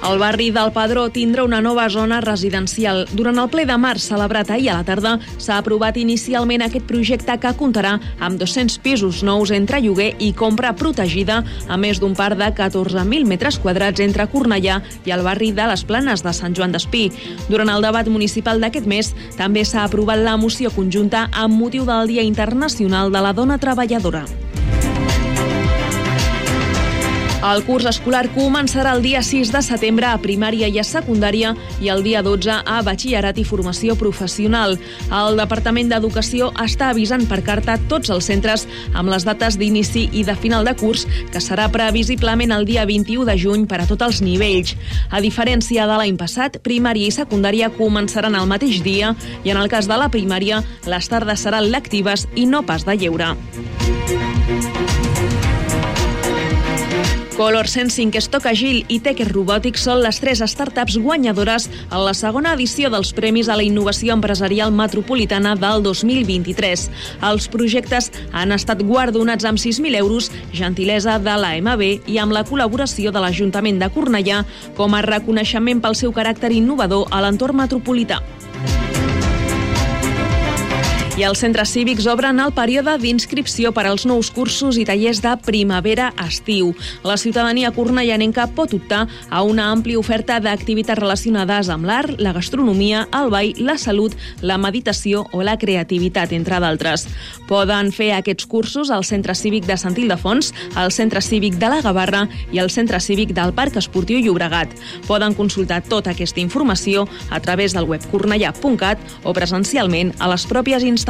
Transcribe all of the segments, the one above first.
El barri del Padró tindrà una nova zona residencial. Durant el ple de març celebrat ahir a la tarda s'ha aprovat inicialment aquest projecte que comptarà amb 200 pisos nous entre lloguer i compra protegida, a més d'un parc de 14.000 metres quadrats entre Cornellà i el barri de les Planes de Sant Joan d'Espí. Durant el debat municipal d'aquest mes també s'ha aprovat la moció conjunta amb motiu del Dia Internacional de la Dona Treballadora. El curs escolar començarà el dia 6 de setembre a primària i a secundària i el dia 12 a batxillerat i formació professional. El Departament d'Educació està avisant per carta tots els centres amb les dates d'inici i de final de curs, que serà previsiblement el dia 21 de juny per a tots els nivells. A diferència de l'any passat, primària i secundària començaran el mateix dia i en el cas de la primària, les tardes seran lectives i no pas de lleure. Color Sensing, Stock Agile i Techer Robotics són les tres startups guanyadores en la segona edició dels Premis a la Innovació Empresarial Metropolitana del 2023. Els projectes han estat guardonats amb 6.000 euros, gentilesa de la MB i amb la col·laboració de l'Ajuntament de Cornellà com a reconeixement pel seu caràcter innovador a l'entorn metropolità. I els centres cívics obren el període d'inscripció per als nous cursos i tallers de primavera-estiu. La ciutadania cornellanenca pot optar a una àmplia oferta d'activitats relacionades amb l'art, la gastronomia, el ball, la salut, la meditació o la creativitat, entre d'altres. Poden fer aquests cursos al Centre Cívic de Sant Ildefons, al Centre Cívic de la Gavarra i al Centre Cívic del Parc Esportiu Llobregat. Poden consultar tota aquesta informació a través del web cornellà.cat o presencialment a les pròpies instal·lacions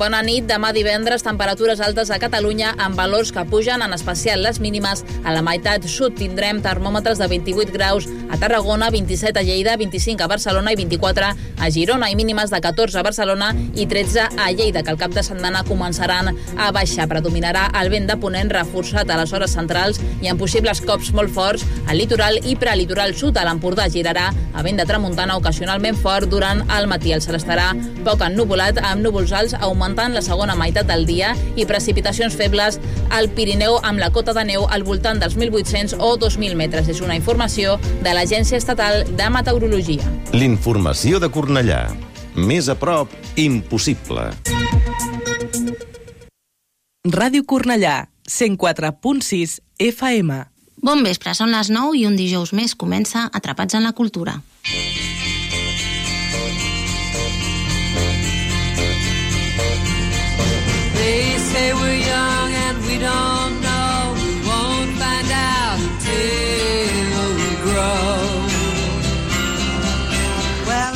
Bona nit. Demà divendres, temperatures altes a Catalunya amb valors que pugen, en especial les mínimes. A la meitat sud tindrem termòmetres de 28 graus a Tarragona, 27 a Lleida, 25 a Barcelona i 24 a Girona i mínimes de 14 a Barcelona i 13 a Lleida, que el cap de setmana començaran a baixar. Predominarà el vent de ponent reforçat a les hores centrals i amb possibles cops molt forts al litoral i prelitoral sud. A l'Empordà girarà a vent de tramuntana ocasionalment fort durant el matí. El cel estarà poc ennuvolat amb núvols alts augmentant augmentant la segona meitat del dia i precipitacions febles al Pirineu amb la cota de neu al voltant dels 1.800 o 2.000 metres. És una informació de l'Agència Estatal de Meteorologia. L'informació de Cornellà. Més a prop, impossible. Ràdio Cornellà, 104.6 FM. Bon vespre, són les 9 i un dijous més comença Atrapats en la Cultura.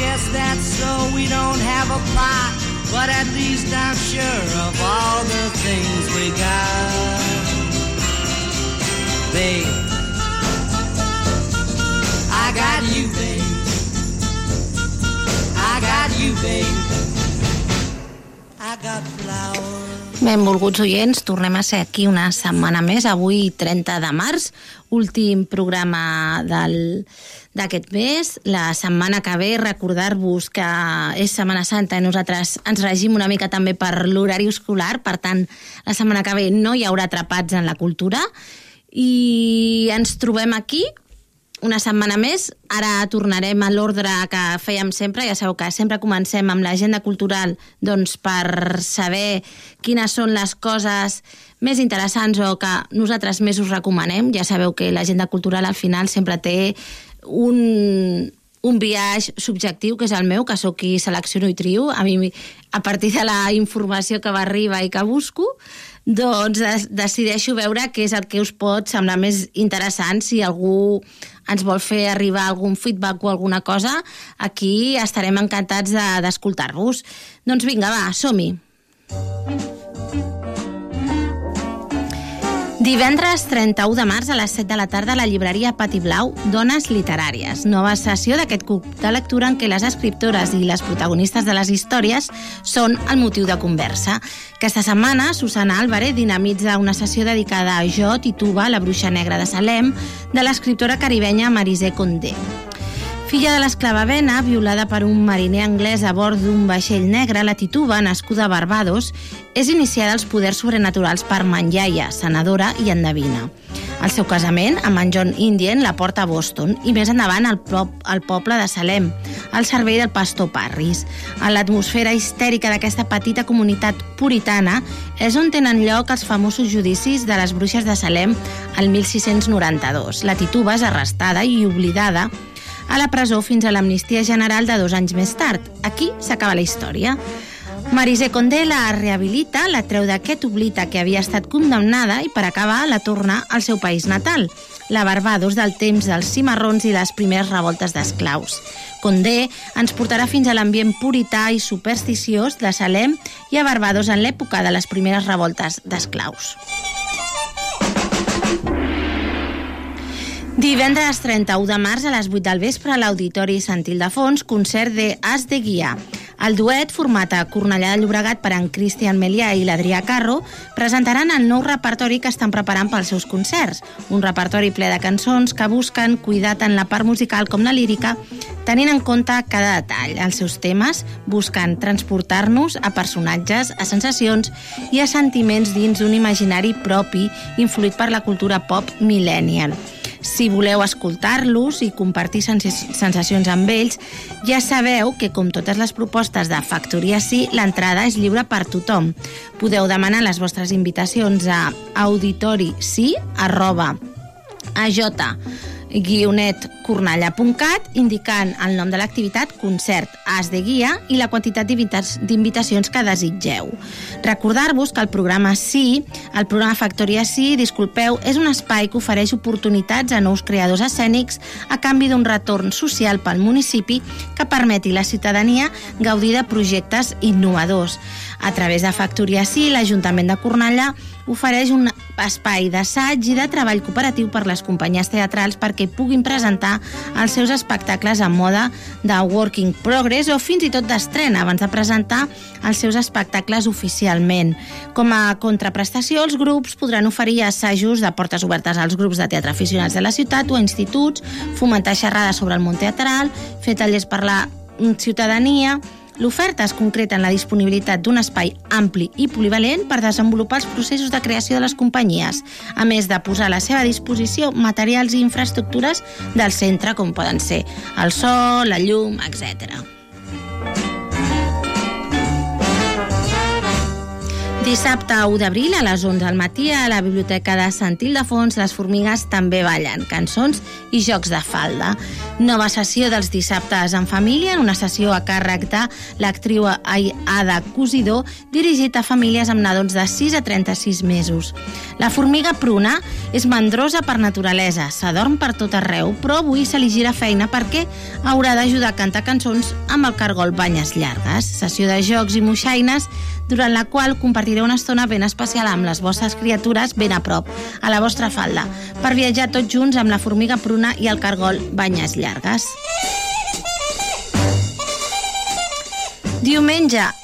Guess that's so we don't have a plot, but at least I'm sure of all the things we got. Babe, I got you, babe. I got you, babe. I got flowers. Benvolguts oients, tornem a ser aquí una setmana més, avui 30 de març, últim programa del d'aquest mes. La setmana que ve, recordar-vos que és Setmana Santa i nosaltres ens regim una mica també per l'horari escolar, per tant, la setmana que ve no hi haurà atrapats en la cultura i ens trobem aquí una setmana més. Ara tornarem a l'ordre que fèiem sempre. Ja sabeu que sempre comencem amb l'agenda cultural doncs, per saber quines són les coses més interessants o que nosaltres més us recomanem. Ja sabeu que l'agenda cultural al final sempre té un, un viatge subjectiu, que és el meu, que sóc qui selecciono i trio. A mi, a partir de la informació que va arribar i que busco, doncs decideixo veure què és el que us pot semblar més interessant. Si algú ens vol fer arribar algun feedback o alguna cosa, aquí estarem encantats d'escoltar-vos. De, doncs vinga, va, som-hi. Divendres 31 de març a les 7 de la tarda a la llibreria Pati Blau, Dones Literàries. Nova sessió d'aquest club de lectura en què les escriptores i les protagonistes de les històries són el motiu de conversa. Aquesta setmana, Susana Álvarez dinamitza una sessió dedicada a Jo, Tituba, la bruixa negra de Salem, de l'escriptora caribenya Marisé Condé. Filla de l'esclava Vena, violada per un mariner anglès a bord d'un vaixell negre, la Tituba, nascuda a Barbados, és iniciada als poders sobrenaturals per Manyaia, senadora i endevina. El seu casament amb en John Indian la porta a Boston i més endavant al, pop, al poble de Salem, al servei del pastor Parris. A l'atmosfera histèrica d'aquesta petita comunitat puritana és on tenen lloc els famosos judicis de les bruixes de Salem el 1692. La Tituba és arrestada i oblidada a la presó fins a l'amnistia general de dos anys més tard. Aquí s'acaba la història. Marisé Condé la rehabilita, la treu d'aquest oblita que havia estat condemnada i per acabar la torna al seu país natal, la Barbados del temps dels cimarrons i les primeres revoltes d'esclaus. Condé ens portarà fins a l'ambient purità i supersticiós de Salem i a Barbados en l'època de les primeres revoltes d'esclaus. Divendres 31 de març a les 8 del vespre a l'Auditori Sant Ildefons, concert de As de Guia. El duet, format a Cornellà de Llobregat per en Cristian Melià i l'Adrià Carro, presentaran el nou repertori que estan preparant pels seus concerts. Un repertori ple de cançons que busquen cuidar tant la part musical com la lírica, tenint en compte cada detall. Els seus temes busquen transportar-nos a personatges, a sensacions i a sentiments dins d'un imaginari propi influït per la cultura pop millennial. Si voleu escoltar-los i compartir sensacions amb ells, ja sabeu que, com totes les propostes de Factoria Sí, l'entrada és lliure per tothom. Podeu demanar les vostres invitacions a auditorici arroba aj guionetcornellà.cat indicant el nom de l'activitat, concert, as de guia i la quantitat d'invitacions que desitgeu. Recordar-vos que el programa Sí, el programa Factoria Sí, disculpeu, és un espai que ofereix oportunitats a nous creadors escènics a canvi d'un retorn social pel municipi que permeti la ciutadania gaudir de projectes innovadors. A través de Factoria Sí, l'Ajuntament de Cornellà ofereix un espai d'assaig i de treball cooperatiu per les companyies teatrals perquè puguin presentar els seus espectacles en moda de working progress o fins i tot d'estrena abans de presentar els seus espectacles oficialment. Com a contraprestació, els grups podran oferir assajos de portes obertes als grups de teatre aficionats de la ciutat o a instituts, fomentar xerrades sobre el món teatral, fer tallers per la ciutadania, L'oferta es concreta en la disponibilitat d'un espai ampli i polivalent per desenvolupar els processos de creació de les companyies, a més de posar a la seva disposició materials i infraestructures del centre, com poden ser el sol, la llum, etc. Dissabte 1 d'abril a les 11 del matí a la Biblioteca de Sant Ildefons les formigues també ballen cançons i jocs de falda. Nova sessió dels dissabtes en família, una sessió a càrrec de l'actriu Ada Cosidor dirigit a famílies amb nadons de 6 a 36 mesos. La formiga pruna és mandrosa per naturalesa, s'adorm per tot arreu, però avui se li gira feina perquè haurà d'ajudar a cantar cançons amb el cargol Banyes Llargues, sessió de jocs i moixaines durant la qual compartireu una estona ben especial amb les vostres criatures ben a prop, a la vostra falda, per viatjar tots junts amb la formiga pruna i el cargol banyes llargues. Diumenge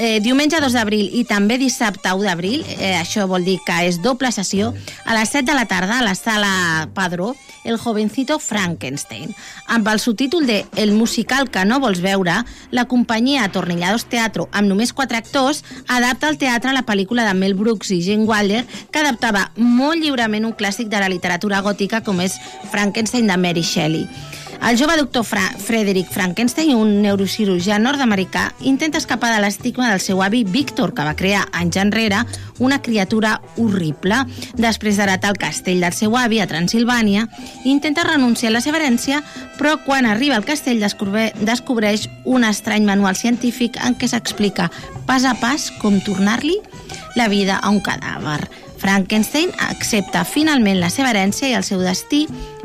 eh, diumenge 2 d'abril i també dissabte 1 d'abril, eh, això vol dir que és doble sessió, a les 7 de la tarda a la sala Padró, El jovencito Frankenstein. Amb el subtítol de El musical que no vols veure, la companyia Tornillados Teatro, amb només quatre actors, adapta al teatre la pel·lícula de Mel Brooks i Jane Wilder, que adaptava molt lliurement un clàssic de la literatura gòtica com és Frankenstein de Mary Shelley. El jove doctor Fra Frederick Frankenstein, un neurocirurgià nord-americà, intenta escapar de l'estigma del seu avi Víctor, que va crear anys enrere una criatura horrible. Després d'heretar el castell del seu avi a Transilvània, intenta renunciar a la seva herència, però quan arriba al castell descobre descobreix un estrany manual científic en què s'explica pas a pas com tornar-li la vida a un cadàver. Frankenstein accepta finalment la seva herència i el seu destí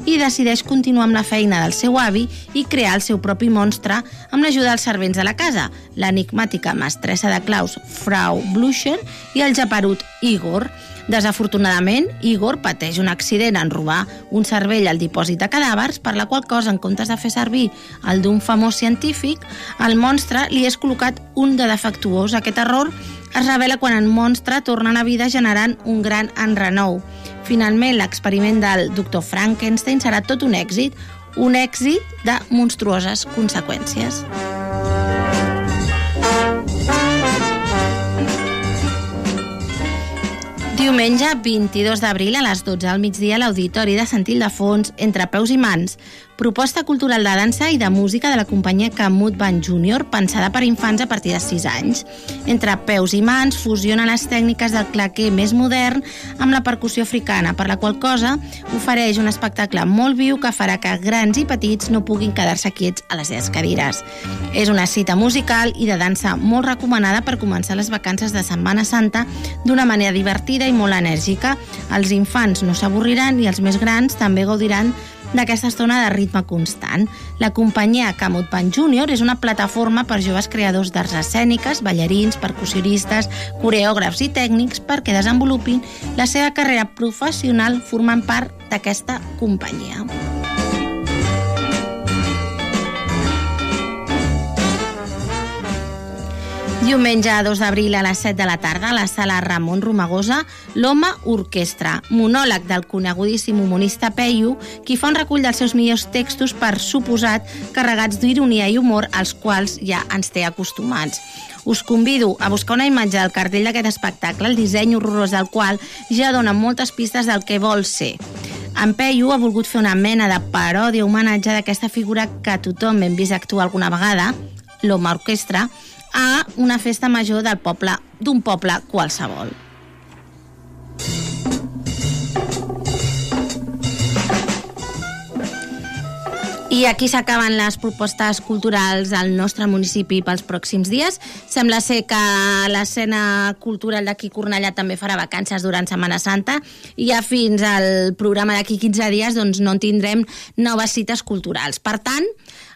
i decideix continuar amb la feina del seu avi i crear el seu propi monstre amb l'ajuda dels servents de la casa, l'enigmàtica mestressa de claus Frau Bluscher i el japerut Igor. Desafortunadament, Igor pateix un accident en robar un cervell al dipòsit de cadàvers, per la qual cosa, en comptes de fer servir el d'un famós científic, al monstre li és col·locat un de defectuós. Aquest error es revela quan el monstre torna a la vida generant un gran enrenou. Finalment, l'experiment del doctor Frankenstein serà tot un èxit, un èxit de monstruoses conseqüències. Diumenge 22 d'abril a les 12 al migdia a l'Auditori de Sant Ildefons, entre peus i mans, proposta cultural de dansa i de música de la companyia Camut Band Júnior, pensada per infants a partir de 6 anys. Entre peus i mans fusiona les tècniques del claquer més modern amb la percussió africana, per la qual cosa ofereix un espectacle molt viu que farà que grans i petits no puguin quedar-se quiets a les seves cadires. És una cita musical i de dansa molt recomanada per començar les vacances de Setmana Santa d'una manera divertida i molt enèrgica. Els infants no s'avorriran i els més grans també gaudiran d'aquesta estona de ritme constant. La companyia Camut Pan Junior és una plataforma per joves creadors d'arts escèniques, ballarins, percussionistes, coreògrafs i tècnics perquè desenvolupin la seva carrera professional formant part d'aquesta companyia. Diumenge 2 d'abril a les 7 de la tarda a la sala Ramon Romagosa, l'Home Orquestra, monòleg del conegudíssim humanista Peyu, qui fa un recull dels seus millors textos per suposat carregats d'ironia i humor als quals ja ens té acostumats. Us convido a buscar una imatge del cartell d'aquest espectacle, el disseny horrorós del qual ja dona moltes pistes del que vol ser. En Peyu ha volgut fer una mena de paròdia homenatge d'aquesta figura que tothom hem vist actuar alguna vegada, l'Home Orquestra, a una festa major del poble d'un poble qualsevol. I aquí s'acaben les propostes culturals al nostre municipi pels pròxims dies. Sembla ser que l'escena cultural d'aquí Cornellà també farà vacances durant Setmana Santa i ja fins al programa d'aquí 15 dies doncs, no tindrem noves cites culturals. Per tant,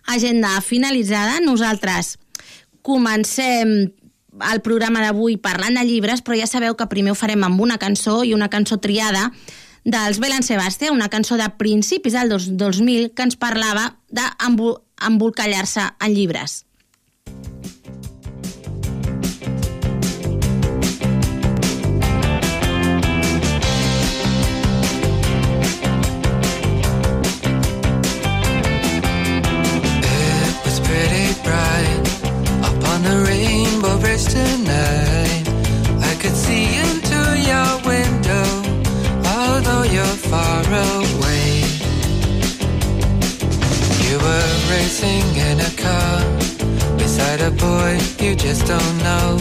agenda finalitzada. Nosaltres comencem el programa d'avui parlant de llibres, però ja sabeu que primer ho farem amb una cançó i una cançó triada dels Belan Sebastià, una cançó de principis del 2000 que ens parlava d'embolcallar-se en llibres. Just don't know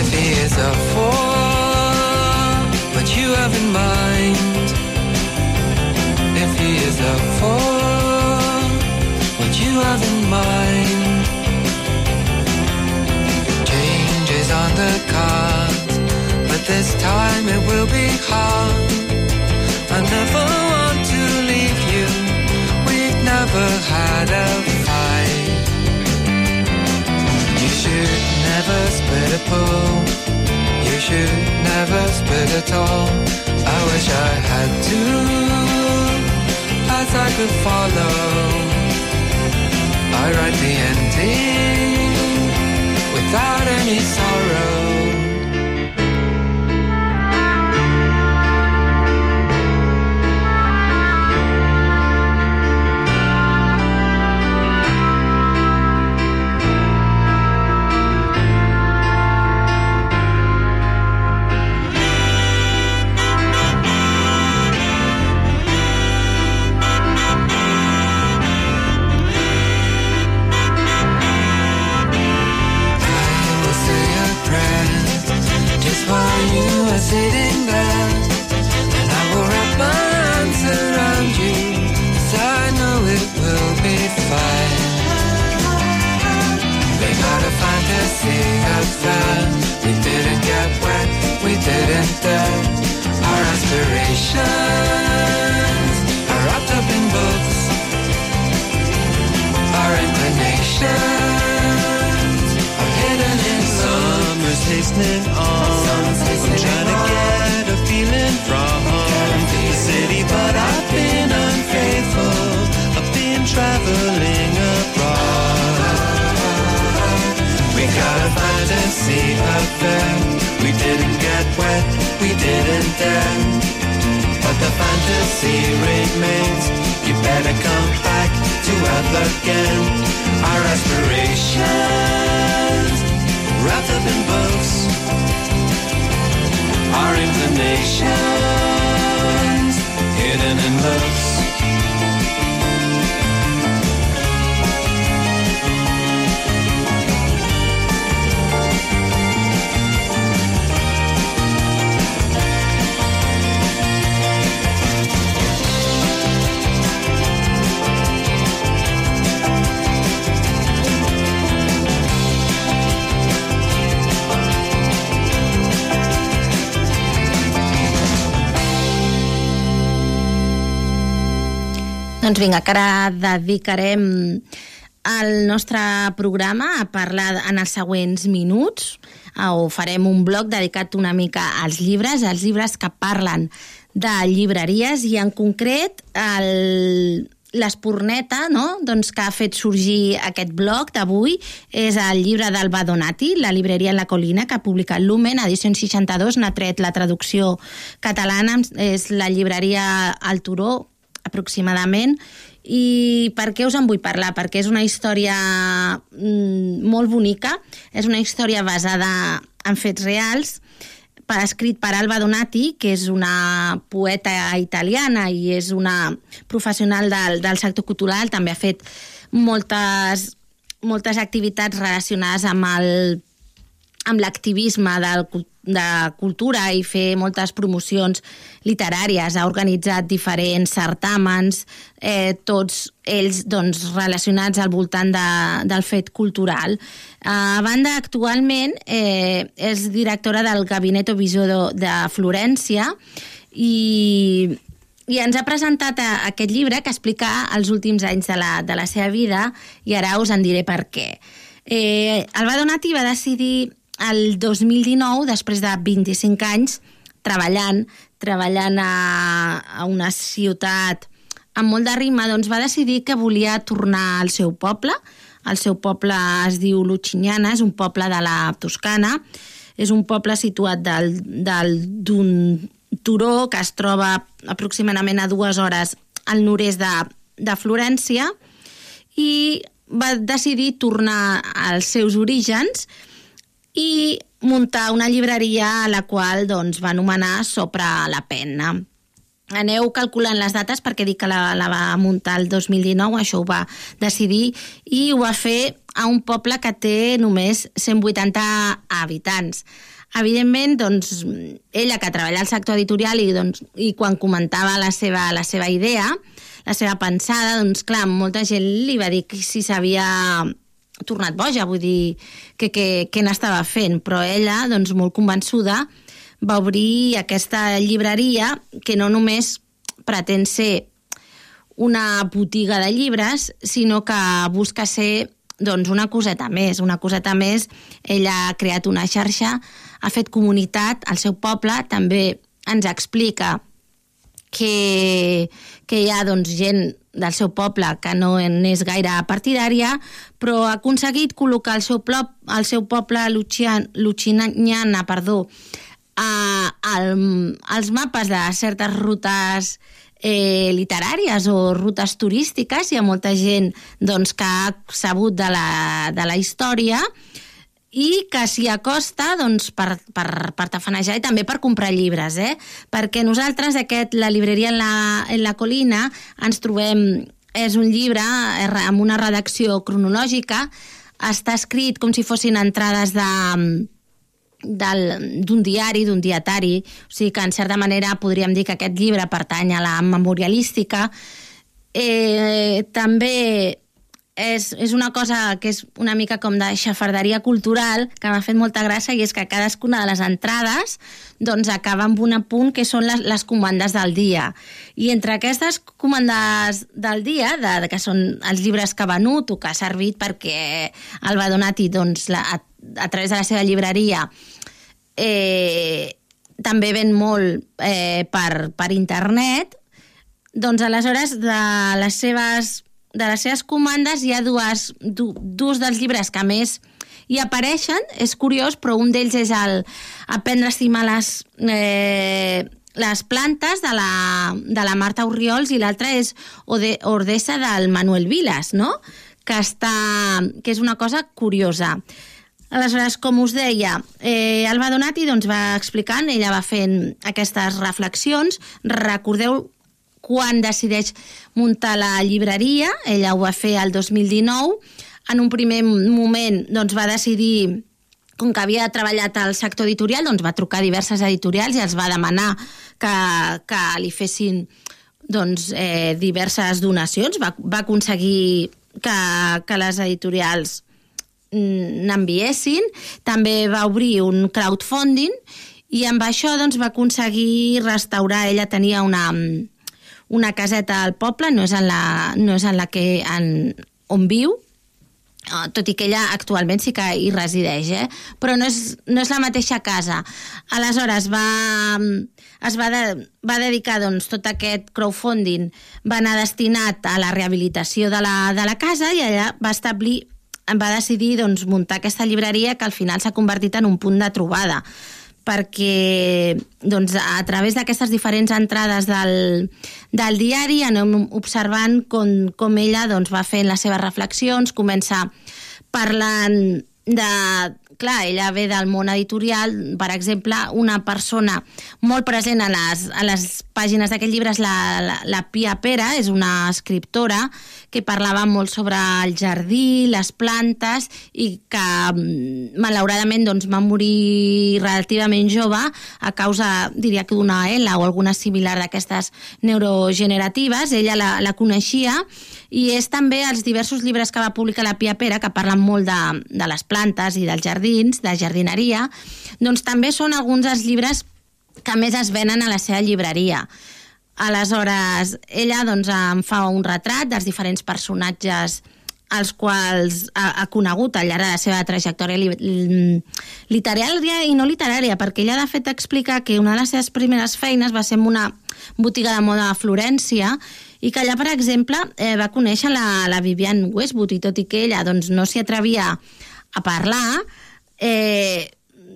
if he is a fool. What you have in mind, if he is a fool, what you have in mind. Change is on the cards, but this time it will be hard. I never want to leave you. We've never had a never split a pool. You should never split at all. I wish I had to, as I could follow. I write the ending without any sorrow. Hastening on. I'm trying to get a feeling from the city, but I've been unfaithful. I've been traveling abroad. We got a fantasy affair. We didn't get wet, we didn't dare. But the fantasy remains. You better come back to Earth again. Our aspirations wrapped up in books. Our inclinations hidden in looks. Doncs vinga, que ara dedicarem el nostre programa a parlar en els següents minuts eh, o farem un bloc dedicat una mica als llibres, als llibres que parlen de llibreries i en concret el, l'Esporneta, no? doncs, que ha fet sorgir aquest blog d'avui, és el llibre del Badonati, La libreria en la colina, que ha publicat Lumen, edició 62, n'ha tret la traducció catalana, és la llibreria al Turó, aproximadament, i per què us en vull parlar? Perquè és una història mm, molt bonica, és una història basada en fets reals, escrit per Alba Donati, que és una poeta italiana i és una professional del, del sector cultural, també ha fet moltes, moltes activitats relacionades amb el amb l'activisme del, de cultura i fer moltes promocions literàries, ha organitzat diferents certàmens, eh, tots ells doncs, relacionats al voltant de, del fet cultural. A banda, actualment eh, és directora del Gabinet Visió de, Florència i, i ens ha presentat a, aquest llibre que explica els últims anys de la, de la seva vida i ara us en diré per què. Eh, Alba Donati va decidir el 2019, després de 25 anys, treballant, treballant a, a una ciutat amb molt de rima, doncs va decidir que volia tornar al seu poble. El seu poble es diu Lucignana, és un poble de la Toscana, és un poble situat del, del d'un turó que es troba aproximadament a dues hores al nord-est de, de Florència i va decidir tornar als seus orígens i muntar una llibreria a la qual doncs, va anomenar Sopra la Penna. Aneu calculant les dates perquè dic que la, la va muntar el 2019, això ho va decidir, i ho va fer a un poble que té només 180 habitants. Evidentment, doncs, ella que treballa al sector editorial i, doncs, i quan comentava la seva, la seva idea, la seva pensada, doncs clar, molta gent li va dir que si s'havia tornat boja, vull dir, que, que, que n'estava fent, però ella, doncs, molt convençuda, va obrir aquesta llibreria que no només pretén ser una botiga de llibres, sinó que busca ser doncs, una coseta més, una coseta més. Ella ha creat una xarxa, ha fet comunitat al seu poble, també ens explica que, que hi ha doncs, gent del seu poble que no n'és gaire partidària, però ha aconseguit col·locar el seu, plop, el seu poble Luchiniana, perdó, a, al, als mapes de certes rutes eh, literàries o rutes turístiques. Hi ha molta gent doncs, que ha sabut de la, de la història i que s'hi acosta doncs, per, per, per tafanejar i també per comprar llibres, eh? perquè nosaltres aquest, la llibreria en la, en la colina ens trobem, és un llibre eh, amb una redacció cronològica, està escrit com si fossin entrades de d'un diari, d'un dietari, o sigui que en certa manera podríem dir que aquest llibre pertany a la memorialística. Eh, també és, és una cosa que és una mica com de xafarderia cultural que m'ha fet molta gràcia i és que cadascuna de les entrades doncs acaba amb un apunt que són les, les comandes del dia. I entre aquestes comandes del dia, de, de que són els llibres que ha venut o que ha servit perquè el va donar doncs, la, a, a través de la seva llibreria eh, també ven molt eh, per, per internet, doncs aleshores de les seves, de les seves comandes hi ha dues, du, dos dels llibres que més hi apareixen, és curiós, però un d'ells és el Aprendre a estimar les, eh, les plantes de la, de la Marta Oriols i l'altre és Ode, Ordesa del Manuel Vilas, no? que, està, que és una cosa curiosa. Aleshores, com us deia, eh, Alba Donati doncs, va explicant, ella va fent aquestes reflexions. Recordeu quan decideix muntar la llibreria, ella ho va fer el 2019. En un primer moment doncs, va decidir com que havia treballat al sector editorial, doncs va trucar a diverses editorials i els va demanar que, que li fessin doncs, eh, diverses donacions. Va, va aconseguir que, que les editorials mm, n'enviessin. També va obrir un crowdfunding i amb això doncs, va aconseguir restaurar. Ella tenia una, una caseta al poble, no és en la, no és en la que en, on viu, Uh, tot i que ella actualment sí que hi resideix, eh? però no és, no és la mateixa casa. Aleshores va, es va, de, va dedicar doncs, tot aquest crowdfunding va anar destinat a la rehabilitació de la, de la casa i allà va establir va decidir doncs, muntar aquesta llibreria que al final s'ha convertit en un punt de trobada perquè doncs, a través d'aquestes diferents entrades del, del diari anem observant com, com ella doncs, va fent les seves reflexions, comença parlant de, clar, ella ve del món editorial, per exemple, una persona molt present a les, a les pàgines d'aquest llibre és la, la, la Pia Pera, és una escriptora que parlava molt sobre el jardí, les plantes, i que mm, malauradament doncs, va morir relativament jove a causa, diria que d'una ELA o alguna similar d'aquestes neurogeneratives. Ella la, la coneixia i és també els diversos llibres que va publicar la Pia Pera que parlen molt de, de les plantes i dels jardins, de jardineria, doncs també són alguns dels llibres que més es venen a la seva llibreria. Aleshores, ella doncs, em fa un retrat dels diferents personatges els quals ha, ha conegut al llarg de la seva trajectòria li, li, literària i no literària, perquè ella de fet explica que una de les seves primeres feines va ser en una botiga de moda a Florència i que allà, per exemple, eh, va conèixer la, la Vivian Westwood i tot i que ella doncs, no s'hi atrevia a parlar, eh,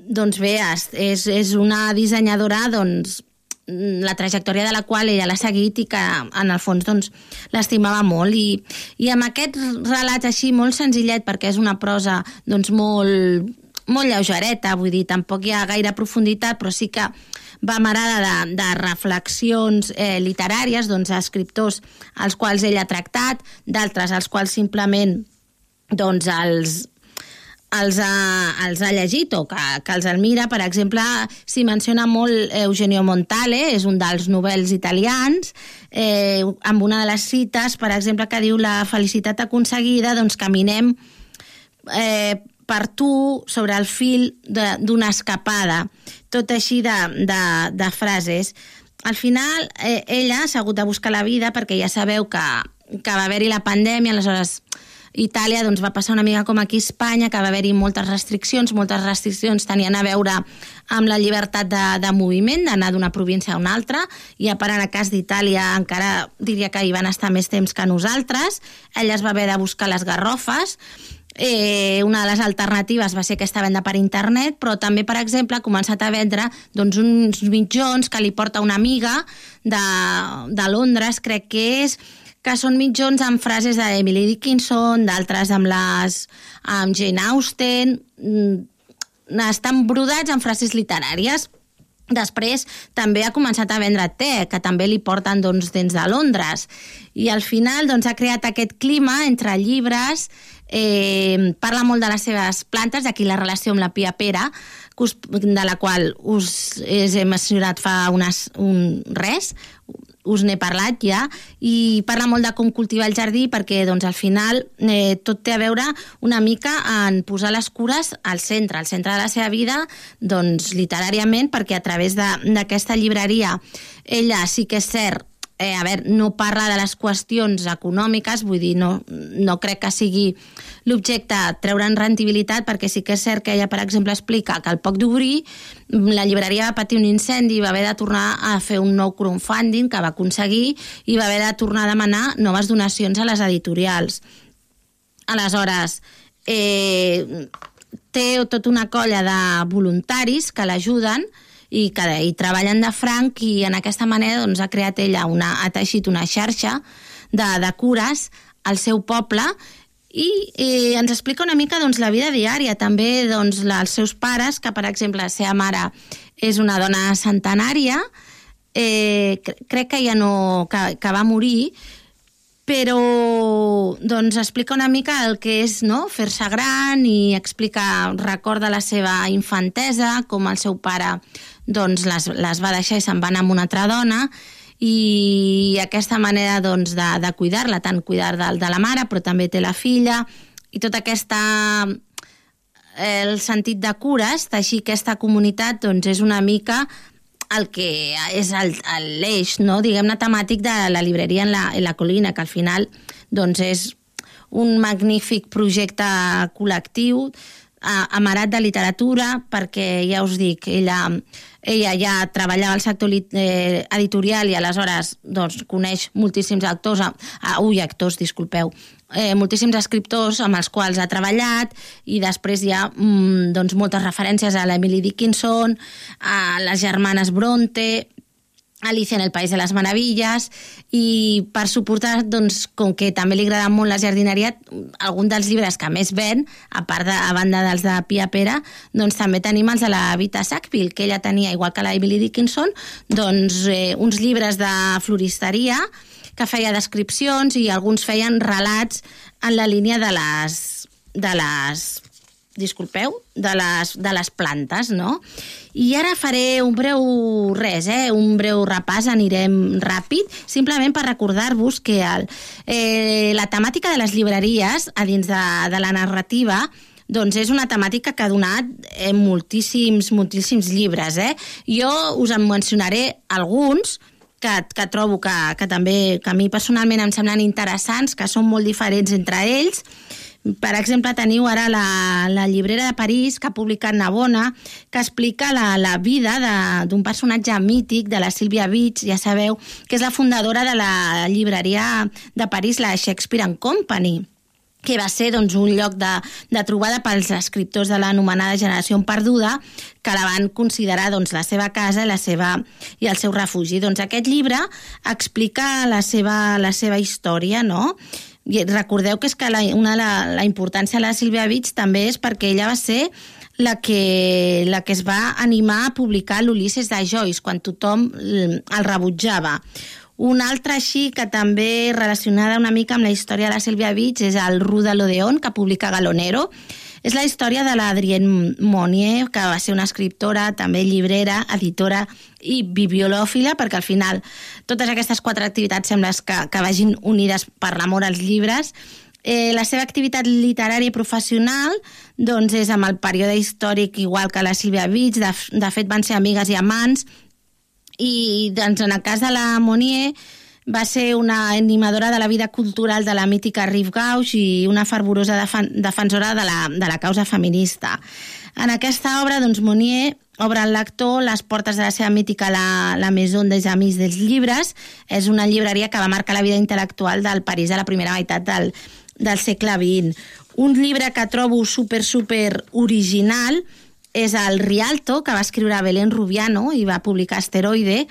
doncs bé, és, és una dissenyadora doncs, la trajectòria de la qual ella l'ha seguit i que en el fons doncs, l'estimava molt. I, i amb aquest relat així molt senzillet perquè és una prosa doncs, molt, molt lleugereta, vull dir, tampoc hi ha gaire profunditat, però sí que va amarada de, de reflexions eh, literàries doncs, escriptors als quals ell ha tractat, d'altres als quals simplement doncs, els, els ha, els ha llegit o que, que els admira. Per exemple, s'hi menciona molt Eugenio Montale, és un dels novells italians, eh, amb una de les cites, per exemple, que diu la felicitat aconseguida, doncs caminem eh, per tu sobre el fil d'una escapada, tot així de, de, de frases. Al final, eh, ella s'ha hagut de buscar la vida perquè ja sabeu que, que va haver-hi la pandèmia, aleshores Itàlia doncs, va passar una mica com aquí a Espanya, que va haver-hi moltes restriccions, moltes restriccions tenien a veure amb la llibertat de, de moviment, d'anar d'una província a una altra, i a part en el cas d'Itàlia encara diria que hi van estar més temps que nosaltres, ella es va haver de buscar les garrofes, Eh, una de les alternatives va ser aquesta venda per internet, però també, per exemple, ha començat a vendre doncs, uns mitjons que li porta una amiga de, de Londres, crec que és, que són mitjons amb frases d'Emily Dickinson, d'altres amb les amb Jane Austen, mm, estan brodats amb frases literàries. Després també ha començat a vendre te, que també li porten doncs, dins de Londres. I al final doncs, ha creat aquest clima entre llibres, eh, parla molt de les seves plantes, d'aquí la relació amb la Pia Pera, de la qual us he mencionat fa unes, un res, us n'he parlat ja, i parla molt de com cultivar el jardí perquè doncs, al final eh, tot té a veure una mica en posar les cures al centre, al centre de la seva vida, doncs literàriament, perquè a través d'aquesta llibreria ella sí que és cert eh, a veure, no parla de les qüestions econòmiques, vull dir, no, no crec que sigui l'objecte treure'n rentabilitat, perquè sí que és cert que ella, per exemple, explica que al poc d'obrir la llibreria va patir un incendi i va haver de tornar a fer un nou crowdfunding que va aconseguir i va haver de tornar a demanar noves donacions a les editorials. Aleshores, eh, té tota una colla de voluntaris que l'ajuden i que i treballen de franc i en aquesta manera doncs, ha creat ella una, ha teixit una xarxa de, de cures al seu poble i eh, ens explica una mica doncs, la vida diària, també doncs, la, els seus pares, que per exemple la seva mare és una dona centenària, eh, crec que ja no, que, que va morir, però doncs, explica una mica el que és no? fer-se gran i explica, recorda la seva infantesa, com el seu pare doncs, les, les va deixar i se'n va anar amb una altra dona i aquesta manera doncs, de, de cuidar-la, tant cuidar de, de la mare, però també té la filla, i tota aquesta el sentit de cures, així aquesta comunitat doncs, és una mica el que és l'eix, no? diguem-ne, temàtic de la llibreria en la, en la colina, que al final doncs, és un magnífic projecte col·lectiu amarat de literatura, perquè ja us dic, ella, ella ja treballava al sector eh, editorial i aleshores doncs, coneix moltíssims autors, ah, ui, actors, disculpeu, eh, moltíssims escriptors amb els quals ha treballat i després hi ha mm, doncs, moltes referències a l'Emily Dickinson, a les germanes Bronte, Alicia en el País de les Meravilles i per suportar, doncs, com que també li agrada molt la jardineria, algun dels llibres que més ven, a part de, a banda dels de Pia Pera, doncs també tenim els de la Vita Sackville, que ella tenia, igual que la Emily Dickinson, doncs eh, uns llibres de floristeria que feia descripcions i alguns feien relats en la línia de les, de les disculpeu, de les, de les plantes, no? I ara faré un breu res, eh? un breu repàs, anirem ràpid, simplement per recordar-vos que el, eh, la temàtica de les llibreries a dins de, de la narrativa doncs és una temàtica que ha donat eh, moltíssims, moltíssims llibres. Eh? Jo us en mencionaré alguns, que, que trobo que, que també que a mi personalment em semblen interessants, que són molt diferents entre ells, per exemple, teniu ara la, la llibrera de París que ha publicat Navona, que explica la, la vida d'un personatge mític de la Sílvia Beach, ja sabeu, que és la fundadora de la llibreria de París, la Shakespeare and Company que va ser doncs, un lloc de, de trobada pels escriptors de l'anomenada generació perduda, que la van considerar doncs, la seva casa la seva, i el seu refugi. Doncs aquest llibre explica la seva, la seva història, no?, i recordeu que és que la, una, la, la importància de la Sílvia Beach també és perquè ella va ser la que, la que es va animar a publicar l'Ulisses de Joyce quan tothom el rebutjava. Una altra així que també relacionada una mica amb la història de la Sílvia Beach és el Ru de l'Odeon, que publica Galonero, és la història de l'Adrienne Monnier, que va ser una escriptora, també llibrera, editora i bibliolòfila, perquè al final totes aquestes quatre activitats sembla que, que vagin unides per l'amor als llibres. Eh, la seva activitat literària i professional doncs, és amb el període històric igual que la Sílvia Beach, de, de fet van ser amigues i amants, i doncs, en el cas de la Monnier va ser una animadora de la vida cultural de la mítica Rive Gauche i una fervorosa defen defensora de la, de la causa feminista. En aquesta obra, doncs, Monnier obre al lector les portes de la seva mítica La, la Maison des Amis dels Llibres. És una llibreria que va marcar la vida intel·lectual del París de la primera meitat del, del segle XX. Un llibre que trobo super, super original, és el Rialto, que va escriure Belén Rubiano i va publicar Asteroide,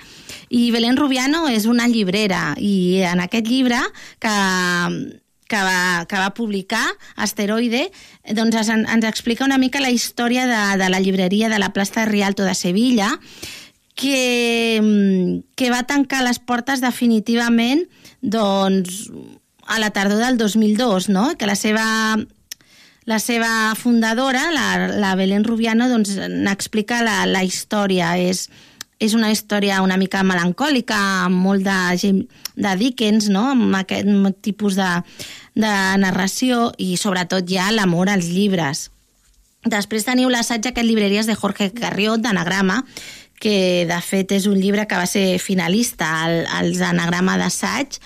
i Belén Rubiano és una llibrera, i en aquest llibre que, que, va, que va publicar, Asteroide, doncs ens, ens explica una mica la història de, de la llibreria de la plaça de Rialto de Sevilla, que, que va tancar les portes definitivament doncs, a la tardor del 2002, no? que la seva la seva fundadora, la, la Belén Rubiano, doncs, n'explica la, la història. És, és una història una mica melancòlica, amb molt de, de Dickens, no? amb aquest tipus de, de narració i sobretot ja l'amor als llibres. Després teniu l'assaig aquest llibreries de Jorge Carriot, d'Anagrama, que de fet és un llibre que va ser finalista al, als Anagrama d'Assaig,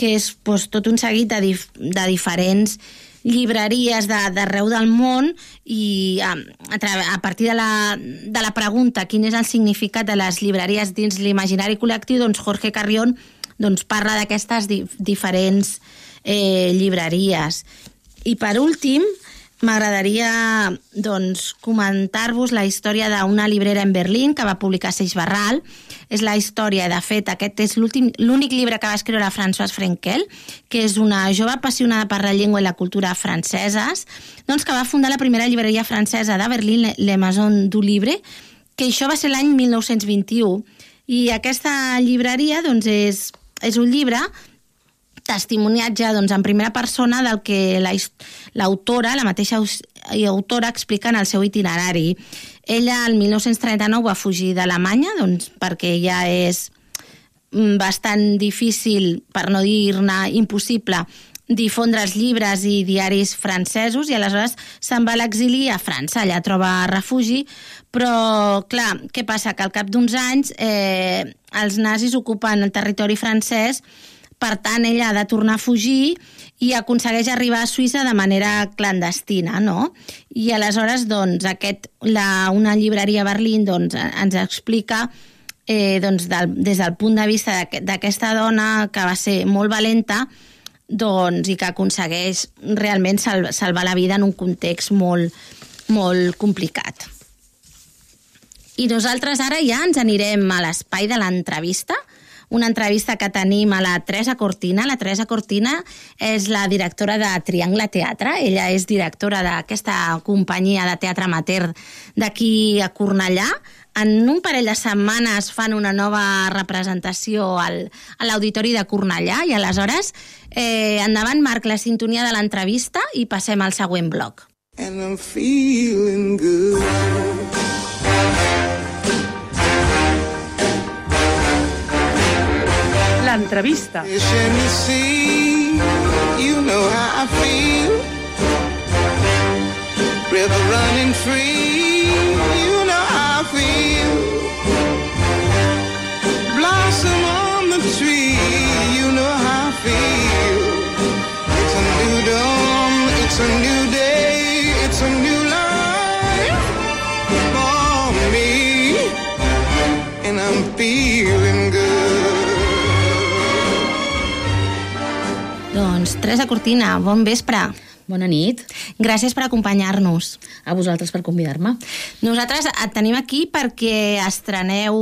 que és doncs, tot un seguit de, dif de diferents llibreries d'arreu del món i a, a, a partir de la, de la pregunta quin és el significat de les llibreries dins l'imaginari col·lectiu, doncs Jorge Carrión doncs, parla d'aquestes di diferents eh, llibreries. I per últim, m'agradaria doncs, comentar-vos la història d'una librera en Berlín que va publicar Seix Barral. És la història, de fet, aquest és l'únic llibre que va escriure François Frenkel, que és una jove apassionada per la llengua i la cultura franceses, doncs que va fundar la primera llibreria francesa de Berlín, Le Maison du Libre, que això va ser l'any 1921. I aquesta llibreria doncs, és, és un llibre testimoniatge doncs, en primera persona del que la l'autora, la mateixa aus- autora, explica en el seu itinerari. Ella, el 1939, va fugir d'Alemanya doncs, perquè ja és mm, bastant difícil, per no dir-ne impossible, difondre els llibres i diaris francesos i aleshores se'n va a l'exili a França, allà troba refugi, però, clar, què passa? Que al cap d'uns anys eh, els nazis ocupen el territori francès per tant, ella ha de tornar a fugir i aconsegueix arribar a Suïssa de manera clandestina, no? I aleshores, doncs, aquest, la, una llibreria a Berlín doncs, ens explica eh, doncs, del, des del punt de vista d'aqu- d'aquesta dona que va ser molt valenta doncs, i que aconsegueix realment sal, salvar la vida en un context molt, molt complicat. I nosaltres ara ja ens anirem a l'espai de l'entrevista, una entrevista que tenim a la Teresa Cortina. La Teresa Cortina és la directora de Triangle Teatre. Ella és directora d'aquesta companyia de teatre amateur d'aquí a Cornellà. En un parell de setmanes fan una nova representació al, a l'Auditori de Cornellà i aleshores eh, endavant, Marc, la sintonia de l'entrevista i passem al següent bloc. and I'm feeling good. L'entrevista. You know how I feel. River running free, you know how I feel. Blossom on the tree, you know how I feel. It's a new dawn, it's a new Doncs Teresa Cortina, bon vespre. Bona nit. Gràcies per acompanyar-nos. A vosaltres per convidar-me. Nosaltres et tenim aquí perquè estreneu,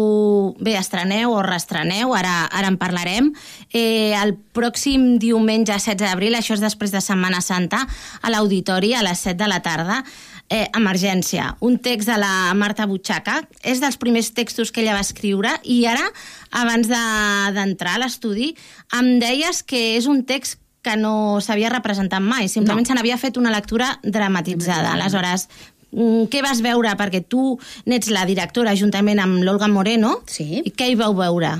bé, estreneu o reestreneu, ara, ara en parlarem, eh, el pròxim diumenge 16 d'abril, això és després de Setmana Santa, a l'Auditori a les 7 de la tarda, eh, Emergència, un text de la Marta Butxaca, és dels primers textos que ella va escriure i ara, abans de- d'entrar a l'estudi, em deies que és un text que no s'havia representat mai, simplement no. se n'havia fet una lectura dramatitzada. Aleshores, mm, què vas veure? Perquè tu n'ets la directora juntament amb l'Olga Moreno. Sí. I què hi vau veure?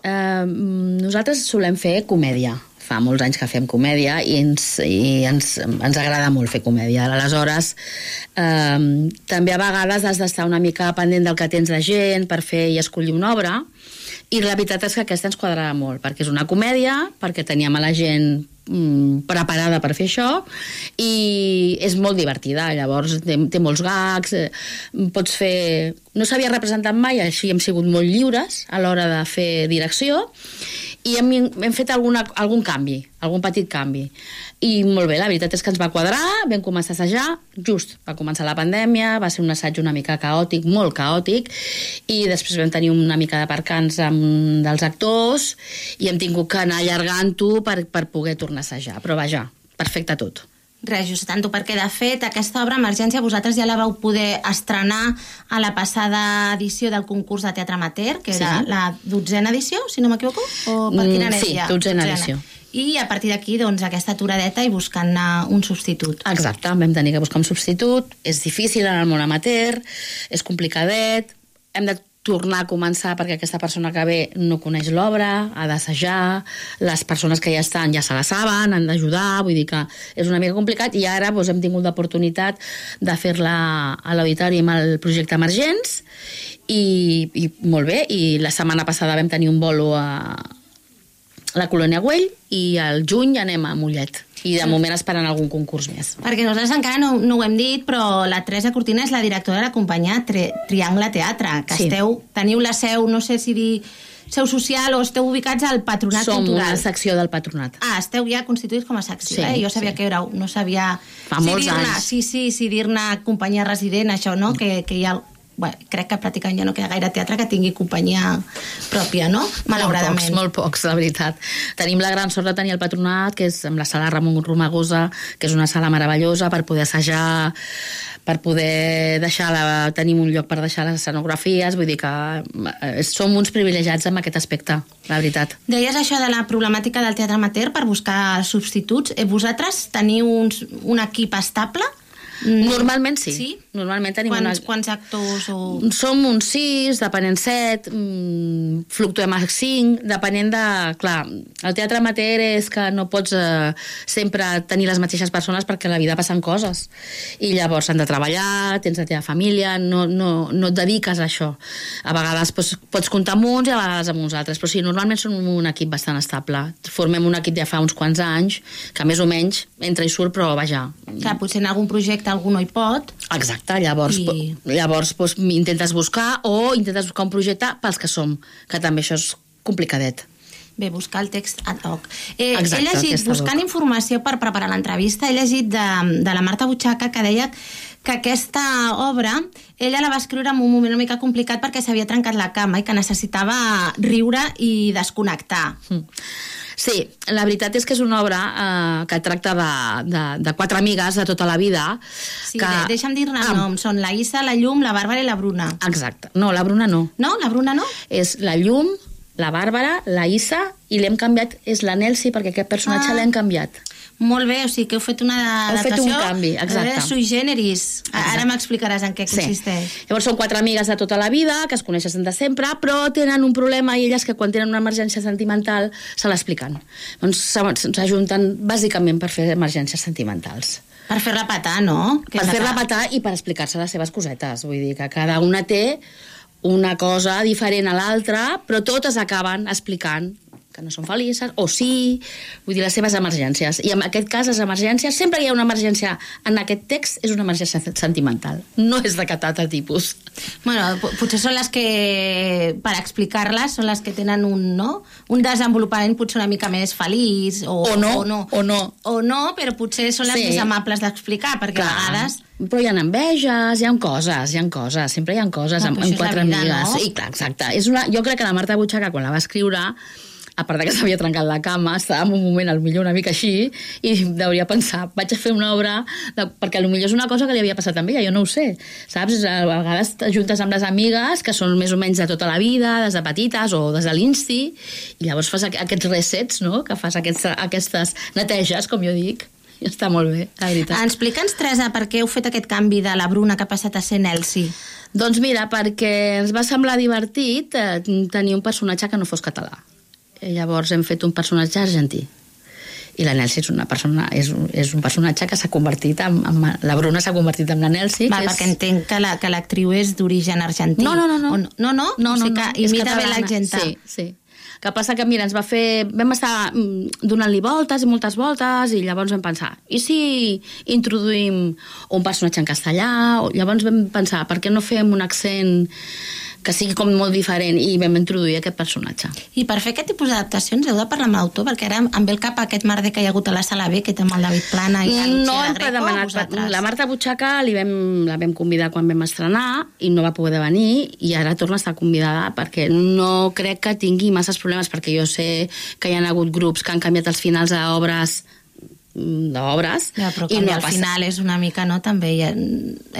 Uh, nosaltres solem fer comèdia. Fa molts anys que fem comèdia i ens, i ens, ens agrada molt fer comèdia. Aleshores, eh, també a vegades has d'estar una mica pendent del que tens de gent per fer i escollir una obra i la veritat és que aquesta ens quadrava molt perquè és una comèdia, perquè teníem a la gent mm, preparada per fer això i és molt divertida. Llavors té, té molts gags eh, pots fer... no s'havia representat mai així hem sigut molt lliures a l'hora de fer direcció i hem, hem fet alguna, algun canvi algun petit canvi. I molt bé, la veritat és que ens va quadrar vam començar a assajar, just va començar la pandèmia va ser un assaig una mica caòtic molt caòtic i després vam tenir una mica de percans amb dels actors i hem tingut que anar allargant-ho per, per poder tornar a assajar. Però vaja, perfecte tot Res, just tanto perquè, de fet, aquesta obra, Emergència, vosaltres ja la vau poder estrenar a la passada edició del concurs de teatre amateur, que Sí. era la dotzena edició, si no m'equivoco? O per Mm, quina anés sí, ja? dotzena edició. I a partir d'aquí, doncs, aquesta aturadeta i buscant un substitut. Exacte, vam tenir que buscar un substitut, és difícil en el món amateur, és complicadet, hem de tornar a començar perquè aquesta persona que ve no coneix l'obra, ha d'assajar, les persones que ja estan ja se la saben, han d'ajudar, vull dir que és una mica complicat i ara doncs, hem tingut l'oportunitat de fer-la a l'auditori amb el projecte Emergents i, i molt bé, i la setmana passada vam tenir un bolo a la Colònia Güell i al juny anem a Mollet i de moment esperant algun concurs més. Perquè nosaltres encara no, no ho hem dit, però la Teresa Cortina és la directora de la companyia Tri Triangle Teatre, que Sí. esteu, teniu la seu, no sé si dir seu social o esteu ubicats al Patronat Som Cultural. una secció del patronat. Ah, esteu ja constituïts com a secció, Sí, eh? Jo sabia sí. que éreu, no sabia... Fa molts dir-ne- anys. Sí, sí, sí, dir-ne companyia resident, això, no? Que, que hi ha... Bé, crec que pràcticament ja no queda gaire teatre que tingui companyia pròpia, no? Malauradament. Molt pocs, molt pocs, la veritat. Tenim la gran sort de tenir el patronat, que és amb la sala Ramon Romagosa, que és una sala meravellosa per poder assajar, per poder deixar la, tenim un lloc per deixar les escenografies, vull dir que eh, som uns privilegiats amb aquest aspecte, la veritat. Deies això de la problemàtica del teatre amateur per buscar substituts. Eh, vosaltres teniu uns, un equip estable? Normalment sí. Sí? Normalment tenim Quants, una... quants actors o... Som uns 6, depenent 7, mm, fluctuem a 5, depenent de... Clar, el teatre amateur és que no pots eh, sempre tenir les mateixes persones perquè a la vida passen coses. I llavors han de treballar, tens la teva família, no, no, no et dediques a això. A vegades pots, pots comptar amb uns i a vegades amb uns altres, però sí, normalment som un equip bastant estable. Formem un equip ja fa uns quants anys, que més o menys entra i surt, però vaja, Clar, potser en algun projecte algú no hi pot. Exacte, llavors, I- llavors doncs, intentes buscar o intentes buscar un projecte pels que som, que també això és complicadet. Bé, buscar el text ad hoc. Eh, Exacte, he llegit, ad hoc. buscant informació per preparar l'entrevista, he llegit de, de la Marta Butxaca que deia que aquesta obra ella la va escriure en un moment una mica complicat perquè s'havia trencat la cama i que necessitava riure i desconnectar. Mm. Sí, la veritat és que és una obra eh, que tracta de, de, de quatre amigues de tota la vida. Sí, que... de, deixa'm dir-ne Ah, el nom. Són la Issa, la Llum, la Bàrbara i la Bruna. Exacte. No, la Bruna no. No? La Bruna no? És la Llum, la Bàrbara, la Issa i l'hem canviat, és la Nelsi, perquè aquest personatge Ah. l'hem canviat. Molt bé, o sigui que heu fet una Heu fet un canvi, exacte. de sui generis. Ara Exacte. m'explicaràs en què consisteix. Llavors són quatre amigues de tota la vida, que es coneixen de sempre, però tenen un problema i elles que quan tenen una emergència sentimental se l'expliquen. Doncs s'ajunten bàsicament per fer emergències sentimentals. Per fer-la petar, no? Que per fer-la petar i per explicar-se les seves cosetes. Vull dir que cada una té una cosa diferent a l'altra, però totes acaben explicant que no són felices, o sí, vull dir, les seves emergències. I en aquest cas, les emergències, sempre hi ha una emergència en aquest text, és una emergència sentimental. No és de cap altre tipus. Bueno, po- potser són les que, per explicar-les, són les que tenen un, no? un desenvolupament potser una mica més feliç. O, O no, o no. o no. O no, però potser són les Sí. més amables d'explicar, perquè a vegades... Però hi ha enveges, hi ha coses, hi ha coses, sempre hi ha coses Ah, amb, amb quatre vida, amigues. no? I clar, exacte. És una, jo crec que la Marta Butxaca, quan la va escriure, a part de que s'havia trencat la cama, estava en un moment, al millor una mica així, i deuria pensar, vaig a fer una obra, de, perquè potser és una cosa que li havia passat ella, jo no ho sé, saps? A vegades t'ajuntes amb les amigues, que són més o menys de tota la vida, des de petites o des de l'insti, i llavors fas aqu- aquests resets, no?, que fas aquests, aquestes neteges, com jo dic, i està molt bé, la veritat. Explica'ns, Teresa, per què heu fet aquest canvi de la Bruna que ha passat a ser Nelsi. Doncs mira, perquè ens va semblar divertit eh, tenir un personatge que no fos català. I llavors hem fet un personatge argentí. I la Nelsi és una persona, és, un- és un personatge que s'ha convertit en, en... La Bruna s'ha convertit en la Nelsi. Va, que perquè entenc que la- que l'actriu és d'origen argentí. No, no, no. no. O no, no, no? no, o no, sigui no, que és imita bé catalana. l'accent. Sí, sí. Que passa que, mira, ens va fer... Vam estar mm, donant-li voltes i moltes voltes i llavors vam pensar, i si introduïm un personatge en castellà? O- Llavors vam pensar, per què no fem un accent que sigui com molt diferent i vam introduir aquest personatge. I per fer aquest tipus d'adaptacions heu de parlar amb l'autor, perquè ara em ve el cap aquest merder que hi ha hagut a la sala B, que té amb el David Plana i la No hem Greco, demanat... vosaltres? La Marta Butxaca li vam, la vam convidar quan vam estrenar i no va poder venir i ara torna a estar convidada perquè no crec que tingui masses problemes perquè jo sé que hi ha hagut grups que han canviat els finals a obres d'obres Ja, però i no al passa- final és una mica, no? També ha,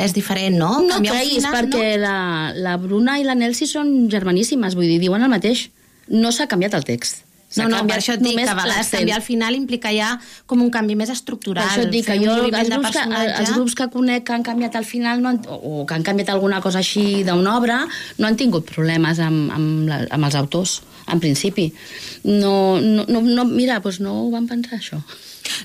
és diferent, no? No Canviar creguis, final, perquè la, la Bruna i la Nelsi són germaníssimes, vull dir, diuen el mateix. No s'ha canviat el text. No, no, per això et dic que a vegades canviar al final implica ja com un canvi més estructural. Per això et dic que jo els grups, que, els grups que conec que han canviat al final no han, o, o que han canviat alguna cosa així d'una obra no han tingut problemes amb, amb, la, amb els autors, en principi. No, no, no, no mira, doncs no ho van pensar, això.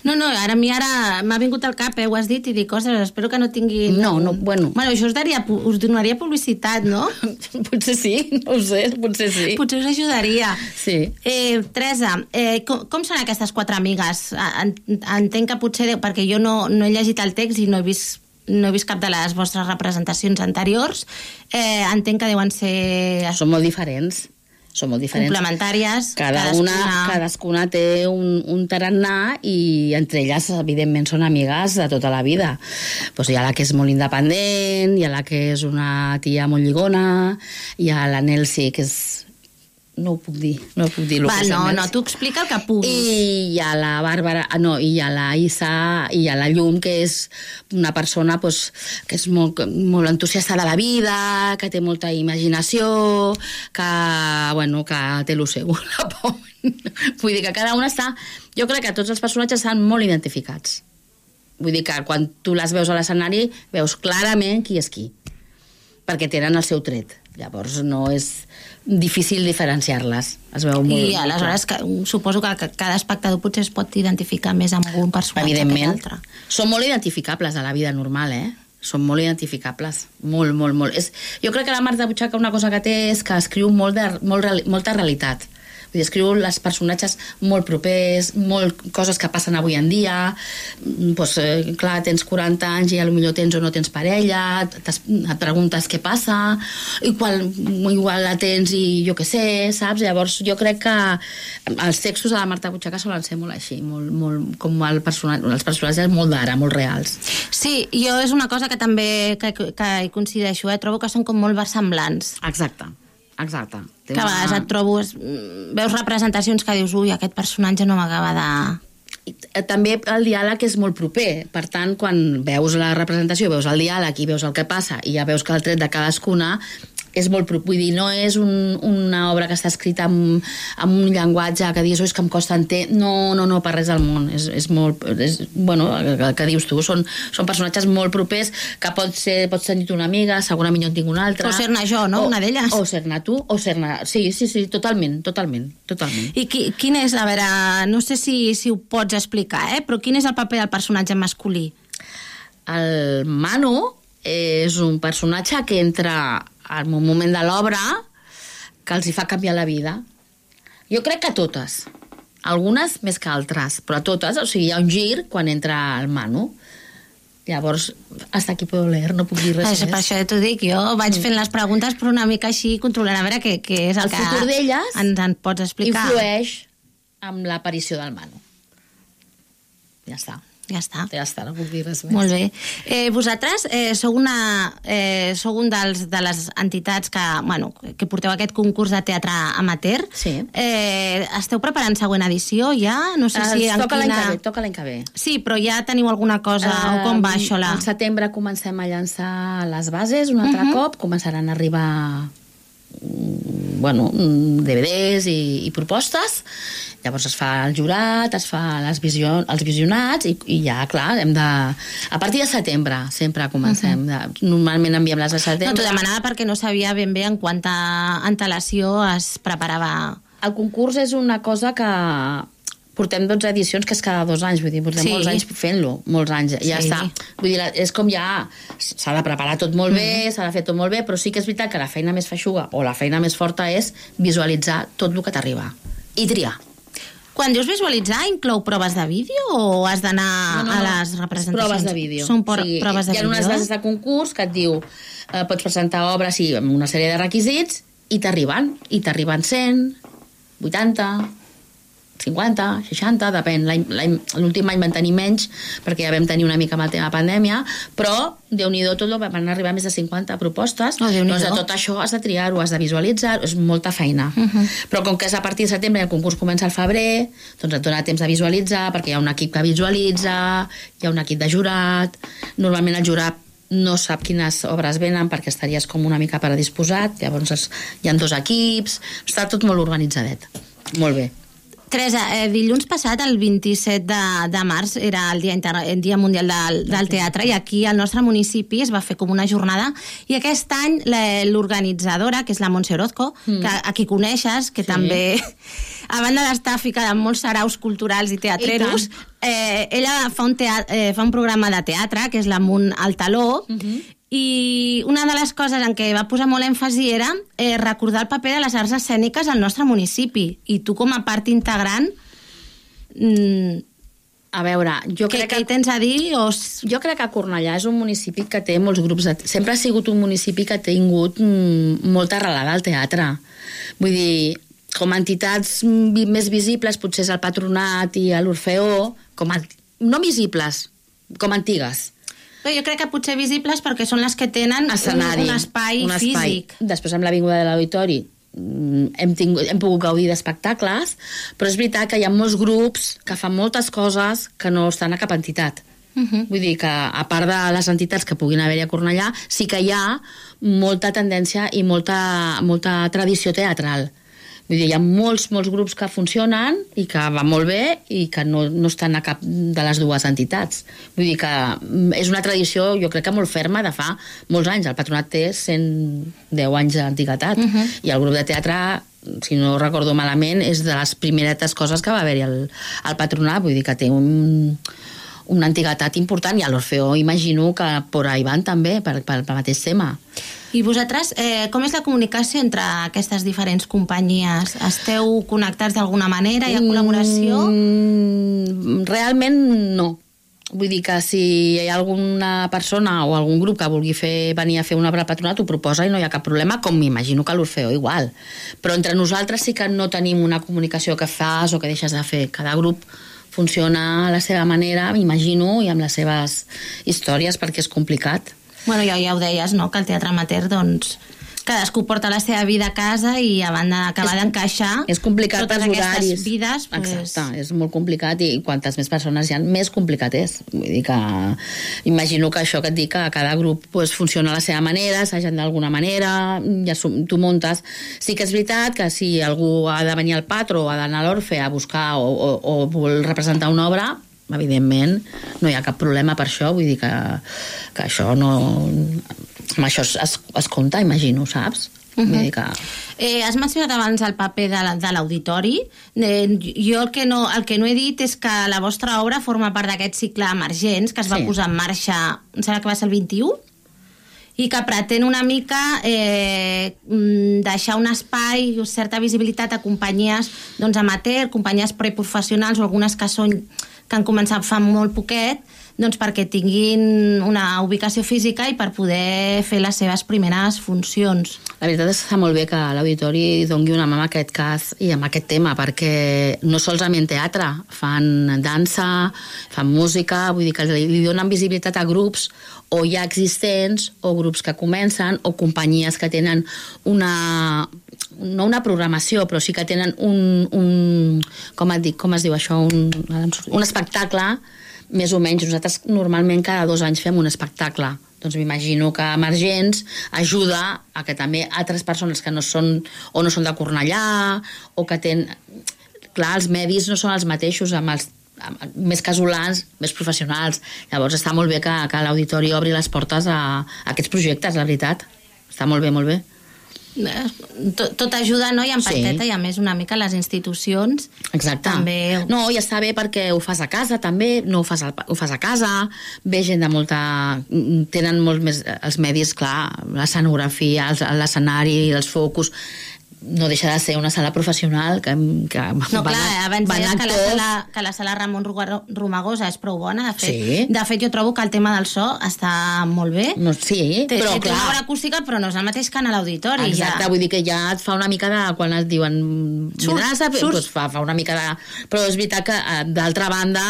No, no, ara a mi ara m'ha vingut al cap, eh, ho has dit, i dic, ostres, espero que no tingui... No, no, bueno. Bueno, això us, daria, us donaria publicitat, no? potser sí, no ho sé, potser sí. Potser us ajudaria. Sí. Eh, Teresa, eh, com, com són aquestes quatre amigues? En, entenc que potser, perquè jo no, no he llegit el text i no he vist no he vist cap de les vostres representacions anteriors, eh, entenc que deuen ser... Són molt diferents. Són molt diferents. Complementàries. Cada una, cadascuna té un, un tarannà i entre elles, evidentment, són amigues de tota la vida. Pues hi ha la que és molt independent, hi ha la que és una tia molt lligona, hi ha la Nelsi, que és... No ho puc dir, no ho puc dir. Va, no, no, tu explica el que puguis. I hi ha la Bàrbara, ah, no, i hi ha la Isa, i hi ha la Llum, que és una persona pues, que és molt, molt entusiasta de la vida, que té molta imaginació, que, bueno, que té el seu. la por. Vull dir que cada una està... Jo crec que tots els personatges estan molt identificats. Vull dir que quan tu les veus a l'escenari veus clarament qui és qui, perquè tenen el seu tret. Llavors no és difícil diferenciar-les. Es veu molt, I aleshores que, suposo que que cada espectador potser es pot identificar més amb un personatge que Evidentment. l'altre. Són molt identificables a la vida normal, eh? Són molt identificables. Molt, molt, molt. És, jo crec que la Marta Butxaca una cosa que té és que escriu molt de, molt, molta realitat. Vull dir, escriu les personatges molt propers, molt coses que passen avui en dia. Pues, eh, clar, tens 40 anys i potser tens o no tens parella, et preguntes què passa, i quan igual la tens i jo què sé, saps? Llavors jo crec que els textos de la Marta Butxaca solen ser molt així, molt, molt, com el personatge, els personatges molt d'ara, molt reals. Sí, jo és una cosa que també que, que hi coincideixo, eh? trobo que són com molt versemblants. Exacte, exacte. Té Que a una- vegades et trobo, es- mm, veus representacions que dius, ui, aquest personatge no m'acaba de... Eh, també el diàleg és molt proper. Per tant, quan veus la representació, veus el diàleg i veus el que passa i ja veus que el tret de cadascuna és molt proper. Vull dir, no és un, una obra que està escrita amb, amb un llenguatge que dius, "Ui, és que em costa entendre. No, no, no, per res del món. És, és molt... És, bueno, el, el que dius tu, són, són personatges molt propers que pot ser, pots tenir una amiga, segurament jo en tinc una altra. O ser-ne jo, no? O, Una d'elles. O ser-ne tu, o ser-ne... Sí, sí, sí, totalment, totalment, totalment. I qui, quin és, a veure, no sé si, si ho pots explicar, eh? però quin és el paper del personatge masculí? El Manu és un personatge que entra en un moment de l'obra que els hi fa canviar la vida. Jo crec que totes. Algunes més que altres, però totes. O sigui, hi ha un gir quan entra el Manu. Llavors, hasta aquí puedo leer, no puc dir res per més. això t'ho dic, jo vaig fent les preguntes però una mica així controlant a veure què, què és el, El que futur d'elles ens en pots explicar. Influeix amb l'aparició del Manu. Ja està. Ja està. Ja està, no puc dir res més. Molt bé. Eh, vosaltres eh, sou, una, eh, sou un dels, de les entitats que, bueno, que porteu aquest concurs de teatre amateur. Sí. Eh, esteu preparant següent edició ja? No sé si Eh, en toca l'any quina... que ve, toca l'any que ve. Sí, però ja teniu alguna cosa, o com va això? La... Al setembre comencem a llançar les bases un altre Mhm. cop, començaran a arribar bueno, mm, DVDs i, i propostes, llavors es fa el jurat, es fa les vision, els visionats i, i ja, clar, hem de... A partir de setembre sempre comencem. de, normalment enviem les a No, setembre. t'ho demanava perquè no sabia ben bé en quanta antelació es preparava... El concurs és una cosa que portem 12 edicions, que és cada dos anys, vull dir, portem Sí. molts anys fent-lo, molts anys, ja Sí. està. Vull dir, és com ja... S'ha de preparar tot molt bé, s'ha de fer tot molt bé, però sí que és veritat que la feina més feixuga o la feina més forta és visualitzar tot el que t'arriba i triar. Quan dius visualitzar, inclou proves de vídeo o has d'anar a les representacions? Proves de vídeo. Són por, proves de hi ha vídeo? unes bases de concurs que et diu eh, pots presentar obres sí, amb una sèrie de requisits i t'arriben. I t'arriben 100, 80, 50, 60, depèn. L'últim any van tenir menys, perquè ja vam tenir una mica amb el tema pandèmia, però, déu nhi tot, van arribar més de 50 propostes. Oh, doncs de tot això has de triar-ho, has de visualitzar és molta feina. Uh -huh. Però com que és a partir de setembre el concurs comença al febrer, doncs et dona temps de visualitzar, perquè hi ha un equip que visualitza, hi ha un equip de jurat, normalment el jurat no sap quines obres venen perquè estaries com una mica predisposat, llavors es- hi ha dos equips, està tot molt organitzadet. Molt bé. Teresa, eh, dilluns passat, el 27 de, de març, era el Dia, Inter el dia Mundial del, del Teatre, i aquí al nostre municipi es va fer com una jornada, i aquest any l'organitzadora, que és la Montse Orozco, mm. que a qui coneixes, que sí. també, a banda d'estar ficada en molts saraus culturals i teatreros, eh, ella fa un, tea eh, fa un programa de teatre, que és l'Amunt al Taló, mm -hmm. I una de les coses en què va posar molt èmfasi era eh, recordar el paper de les arts escèniques al nostre municipi. I tu, com a part integrant, mm, A veure, jo crec què que... hi tens a dir? O... Jo crec que Cornellà és un municipi que té molts grups de... Sempre ha sigut un municipi que ha tingut mm, molta arrelada al teatre. Vull dir, com a entitats mm, més visibles potser és el Patronat i a l'Orfeó, com a... no visibles, com antigues. Però jo crec que potser visibles perquè són les que tenen Escenari. un, un espai un físic. Després amb l'Avinguda de l'Auditori mm, hem, tingut, hem pogut gaudir d'espectacles, però és veritat que hi ha molts grups que fan moltes coses que no estan a cap entitat. Uh -huh. Vull dir que, a part de les entitats que puguin haver-hi a Cornellà, sí que hi ha molta tendència i molta, molta tradició teatral. Vull dir, hi ha molts, molts grups que funcionen i que van molt bé i que no, no estan a cap de les dues entitats. Vull dir que mm, és una tradició, jo crec que molt ferma, de fa molts anys. El patronat té 110 anys d'antiguitat Mhm. i el grup de teatre si no recordo malament, és de les primeretes coses que va haver-hi al, al patronat, vull dir que té un, una antiguitat important i a l'Orfeó imagino que por ahí van també, per, per, pel mateix tema. I vosaltres, eh, com és la comunicació entre aquestes diferents companyies? Esteu connectats d'alguna manera? Hi ha col·laboració? Mm, realment no. Vull dir que si hi ha alguna persona o algun grup que vulgui fer, venir a fer una obra al patronat, ho proposa i no hi ha cap problema, com m'imagino que a l'Orfeó igual. Però entre nosaltres sí que no tenim una comunicació que fas o que deixes de fer. Cada grup funciona a la seva manera, m'imagino, i amb les seves històries, perquè és complicat. Bueno, ja, ja ho deies, no?, que el teatre amateur, doncs, cadascú porta la seva vida a casa i a banda d'acabar d'encaixar És complicat totes aquestes horaris. vides, pues, Exacte, és molt complicat i quantes més persones hi ha, més complicat és. Vull dir que imagino que això que et dic, que cada grup pues, funciona a la seva manera, s'hagen d'alguna manera, ja tu muntes. Sí que és veritat que si algú ha de venir al patro o ha d'anar a l'Orfe a buscar o, o, o vol representar una obra, evidentment no hi ha cap problema per això, vull dir que, que això no... Amb això es, es, es compta, imagino, saps? Vull dir que... Eh, has mencionat abans el paper de la- de l'auditori. Eh, jo el que, no, el que no he dit és que la vostra obra forma part d'aquest cicle emergents que es va Sí. posar en marxa, em sembla que va ser el 21, i que pretén una mica eh, mm, deixar un espai, certa visibilitat a companyies doncs, amateur, companyies preprofessionals o algunes que són que han començat fa molt poquet, doncs perquè tinguin una ubicació física i per poder fer les seves primeres funcions. La veritat és que està molt bé que l'auditori dongui una mà en aquest cas i amb aquest tema, perquè no solament teatre, fan dansa, fan música, vull dir que li, donen visibilitat a grups o ja existents, o grups que comencen, o companyies que tenen una no una programació, però sí que tenen un, un com, et dic, com es diu això, un, un espectacle, més o menys. Nosaltres normalment cada dos anys fem un espectacle. Doncs m'imagino que Emergents ajuda a que també altres persones que no són o no són de Cornellà o que tenen... Clar, els medis no són els mateixos amb els més casolans, més professionals. Llavors està molt bé que, que l'auditori obri les portes a, a aquests projectes, la veritat. Està molt bé, molt bé. Eh, tot, tot ajuda, no? I en Sí. parteta, i a més una mica les institucions Exacte. també... No, i està bé perquè ho fas a casa també, no ho fas, al, ho fas a casa, ve gent de molta... Tenen molt més... Els medis, clar, l'escenografia, l'escenari, els focus... No deixa de ser una sala professional que... que No, van clar, abans van que la, sala, que la sala Ramon Romagosa és prou bona, de fet. Sí. De fet, jo trobo que el tema del so està molt bé. No, sí, té, però té, clar... una bona acústica, però no és el mateix que en l'auditori. Exacte, ja. vull dir que ja et fa una mica de... Quan et diuen... Vindràs a fer", surt. Doncs fa, fa una mica de... Però és veritat que, eh, d'altra banda,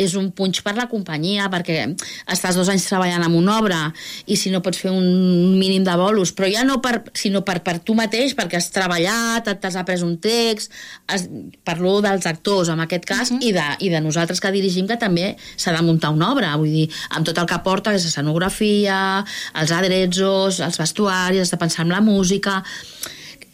és un punx per la companyia, perquè estàs dos anys treballant en una obra i si no pots fer un mínim de bolos, però ja no per, sinó per, per tu mateix, perquè has treballat, et- t'has après un text, has, parlo dels actors, en aquest cas, uh -huh. i, de, i de nosaltres que dirigim, que també s'ha de muntar una obra, vull dir, amb tot el que porta, és escenografia, els adretzos, els vestuaris, has de pensar en la música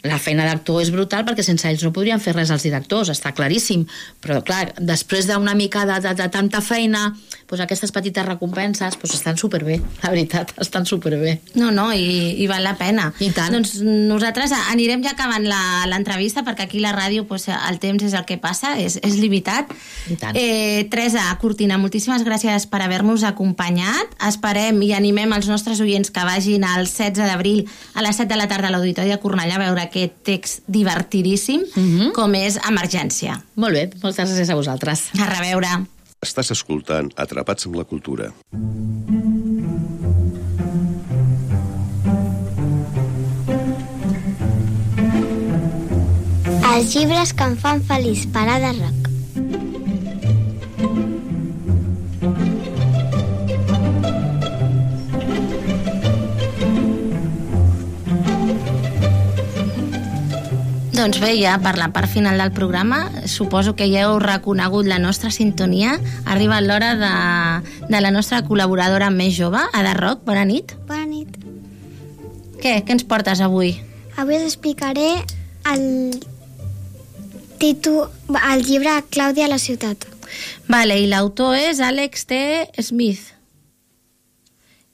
la feina d'actor és brutal perquè sense ells no podrien fer res els directors, està claríssim. Però, clar, després d'una mica de, de, de tanta feina, doncs aquestes petites recompenses doncs estan superbé, la veritat, estan superbé. No, no, i, i val la pena. I tant. Doncs nosaltres anirem ja acabant la- l'entrevista, perquè aquí la ràdio pues, el temps és el que passa, és, és limitat. I tant. Eh, Teresa Cortina, moltíssimes gràcies per haver-nos acompanyat. Esperem i animem els nostres oients que vagin el 16 d'abril a les 7 de la tarda a l'Auditori de Cornellà a veure aquest text divertidíssim, Mhm. com és Emergència. Molt bé, moltes gràcies a vosaltres. A reveure. Estàs escoltant Atrapats amb la cultura. Els llibres que em fan feliç, parada rock. Doncs bé, ja per la part final del programa, suposo que ja heu reconegut la nostra sintonia. Ha arribat l'hora de, de la nostra col·laboradora més jove, Ada Roc. Bona nit. Bona nit. Què? Què ens portes avui? Avui us explicaré el títol, el llibre Clàudia a la ciutat. Vale, i l'autor és Alex T. Smith.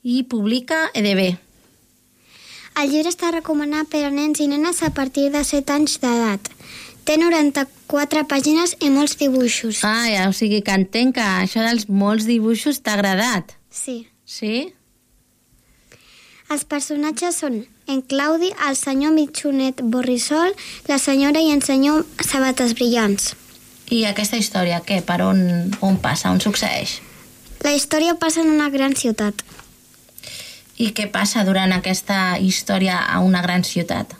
I publica EDB. El llibre està recomanat per a nens i nenes a partir de 7 anys d'edat. Té 94 pàgines i molts dibuixos. Ah, ja, o sigui que entenc que això dels molts dibuixos t'ha agradat. Sí. Sí? Els personatges són en Claudi, el senyor Mitjonet Borrissol, la senyora i el senyor Sabates Brillants. I aquesta història, què? Per on, on passa? On succeeix? La història passa en una gran ciutat. I què passa durant aquesta història a una gran ciutat?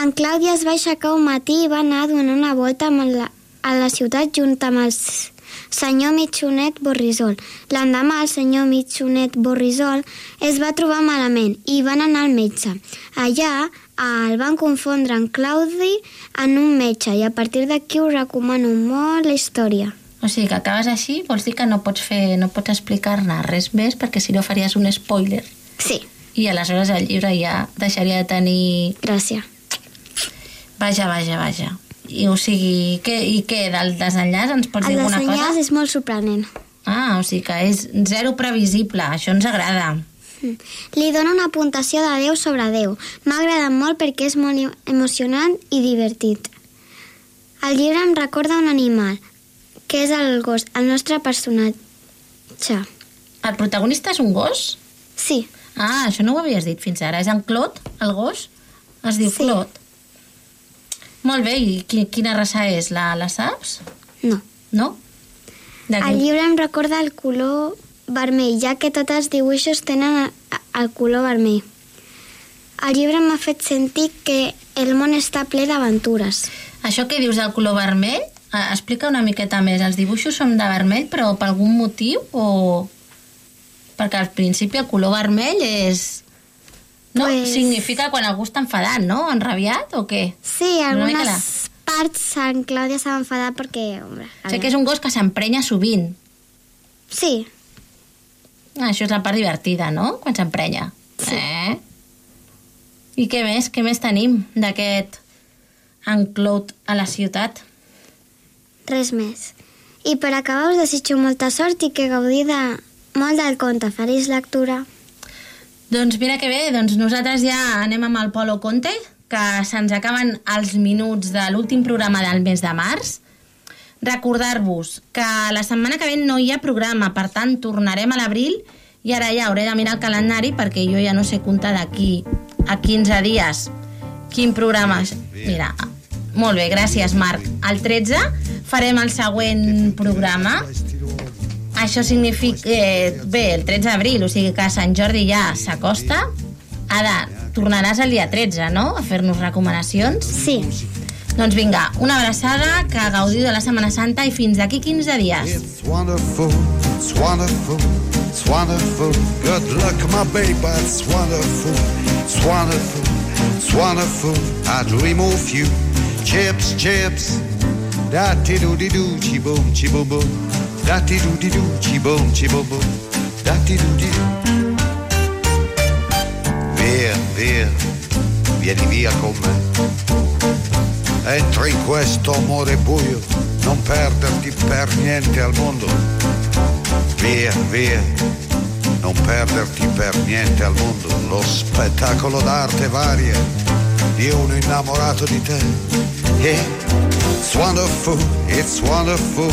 En Clàudia es va aixecar un matí i va anar a donar una volta amb la, a la ciutat junt amb el senyor Mitjonet Borrisol. L'endemà el senyor Mitjonet Borrisol es va trobar malament i van anar al metge. Allà el van confondre en Claudi en un metge i a partir d'aquí us recomano molt la història. O sigui, que acabes així, vols dir que no pots fer, no pots explicar-ne res més perquè si no faries un spoiler. Sí. I aleshores el llibre ja deixaria de tenir... Gràcia. Vaja, vaja, vaja. I, o sigui, què, i què, del desenllaç ens pots dir El alguna cosa? desenllaç és molt sorprenent. Ah, o sigui que és zero previsible, això ens agrada. Li dona una puntuació de 10 sobre 10. M'ha agradat molt perquè és molt emocionant i divertit. El llibre em recorda un animal, que és el gos, el nostre personatge. El protagonista és un gos? Sí. Ah, això no ho havies dit fins ara. És en Clot, el gos? Es diu Sí. Clot. Molt bé, i qui, quina raça és? La, la saps? No. No? De El llibre em recorda el color vermell, ja que tots els dibuixos tenen el- el color vermell. El llibre m'ha fet sentir que el món està ple d'aventures. Això que dius del color vermell, eh, explica una miqueta més. Els dibuixos són de vermell, però per algun motiu o... Perquè al principi el color vermell és... No? Pues- Significa quan algú està enfadat, no? Enrabiat o què? Sí, algunes parts en Clàudia s'ha enfadat perquè... Hombre, Sé veure. que és un gos que s'emprenya sovint. Sí, Ah, això és la part divertida, no? Quan s'emprenya. Sí. Eh? I què més? Què més tenim d'aquest enclot a la ciutat? res més. I per acabar us desitjo molta sort i que gaudiu de molt del conte. Feliç lectura. Doncs mira que bé, doncs nosaltres ja anem amb el Polo Conte, que se'ns acaben els minuts de l'últim programa del mes de març. Recordar-vos que la setmana que ve no hi ha programa, per tant tornarem a l'abril i ara ja hauré de mirar el calendari perquè jo ja no sé comptar d'aquí a 15 dies quin programa... Mira, molt bé, gràcies Marc. El 13 farem el següent programa això significa... Eh, bé, el 13 d'abril, o sigui que Sant Jordi ja s'acosta. Ada, tornaràs el dia 13, no?, a fer-nos recomanacions. Sí. Doncs vinga, una abraçada, que gaudiu de la Setmana Santa i fins d'aquí 15 dies. It's wonderful, it's wonderful, it's wonderful. Good luck, my baby, it's wonderful, it's wonderful, it's wonderful. I dream of you. Chips, chips, da ti do di do, chi boom, chi boom boom. Da ti do di do, chi boom, chi boom boom. Da ti do di do. Via, via, vieni via con me. Entra in questo amore buio, non perderti per niente al mondo. Via, via, non perderti per niente al mondo. Lo spettacolo d'arte varia di uno innamorato di te. Yeah. It's wonderful, it's wonderful,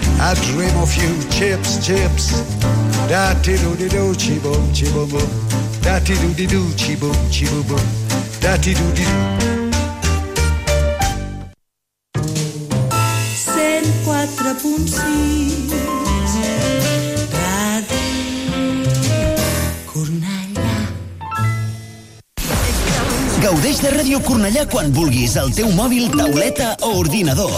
I dream of you, chips, chips. Da ti do di do, chi boom, chi boom boom. Da ti do di do, chi boom, chi boom boom. Da ti do di do. 104.6 Gaudeix de Ràdio Cornellà quan vulguis al teu mòbil, tauleta o ordinador.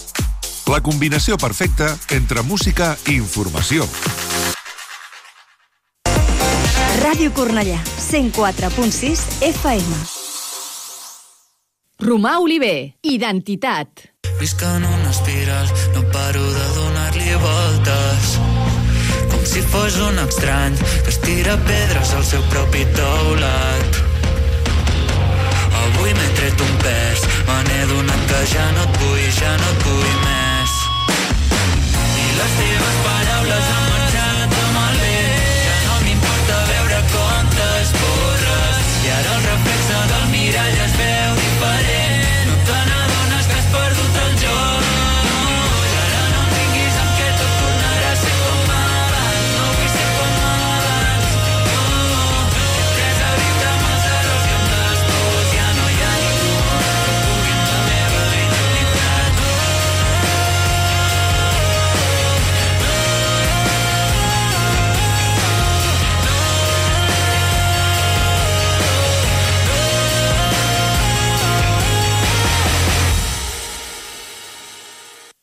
La combinació perfecta entre música i informació. Ràdio Cornellà, 104.6 FM. Romà Oliver, Identitat. Visc en una espiral, no paro de donar-li voltes. Com si fos un estrany que es tira pedres al seu propi teulat. Avui m'he tret un pes, me n'he donat que ja no et vull, ja no et vull més. Les teves paraules han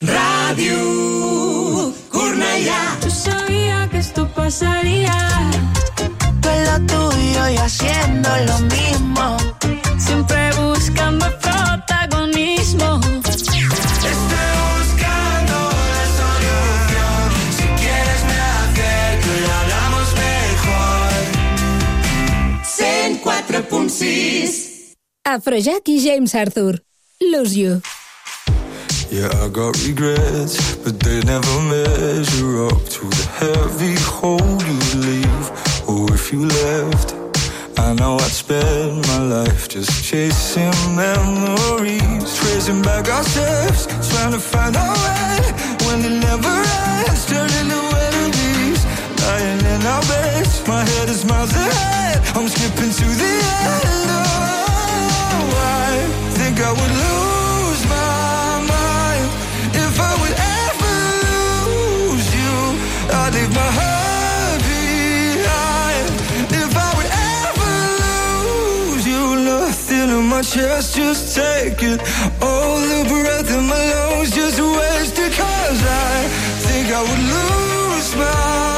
Radio Cornellà. Yo sabía que esto pasaría. Tú en lo tuyo y haciendo lo mismo. Siempre buscando protagonismo. Estoy buscando la solución. Si quieres me acerco y hablamos mejor. 104.6 Afrojack i James Arthur. Lose You. Yeah, I got regrets, but they never measure up to the heavy hole you leave. Oh, if you left, I know I'd spend my life just chasing memories, tracing back our steps, trying to find our way when it never ends, turning to enemies, lying in our beds. My head is miles ahead, I'm skipping to the end. Oh, I think I would lose my chest, just take it. All the breath in my lungs, just waste it. Cause I think I would lose my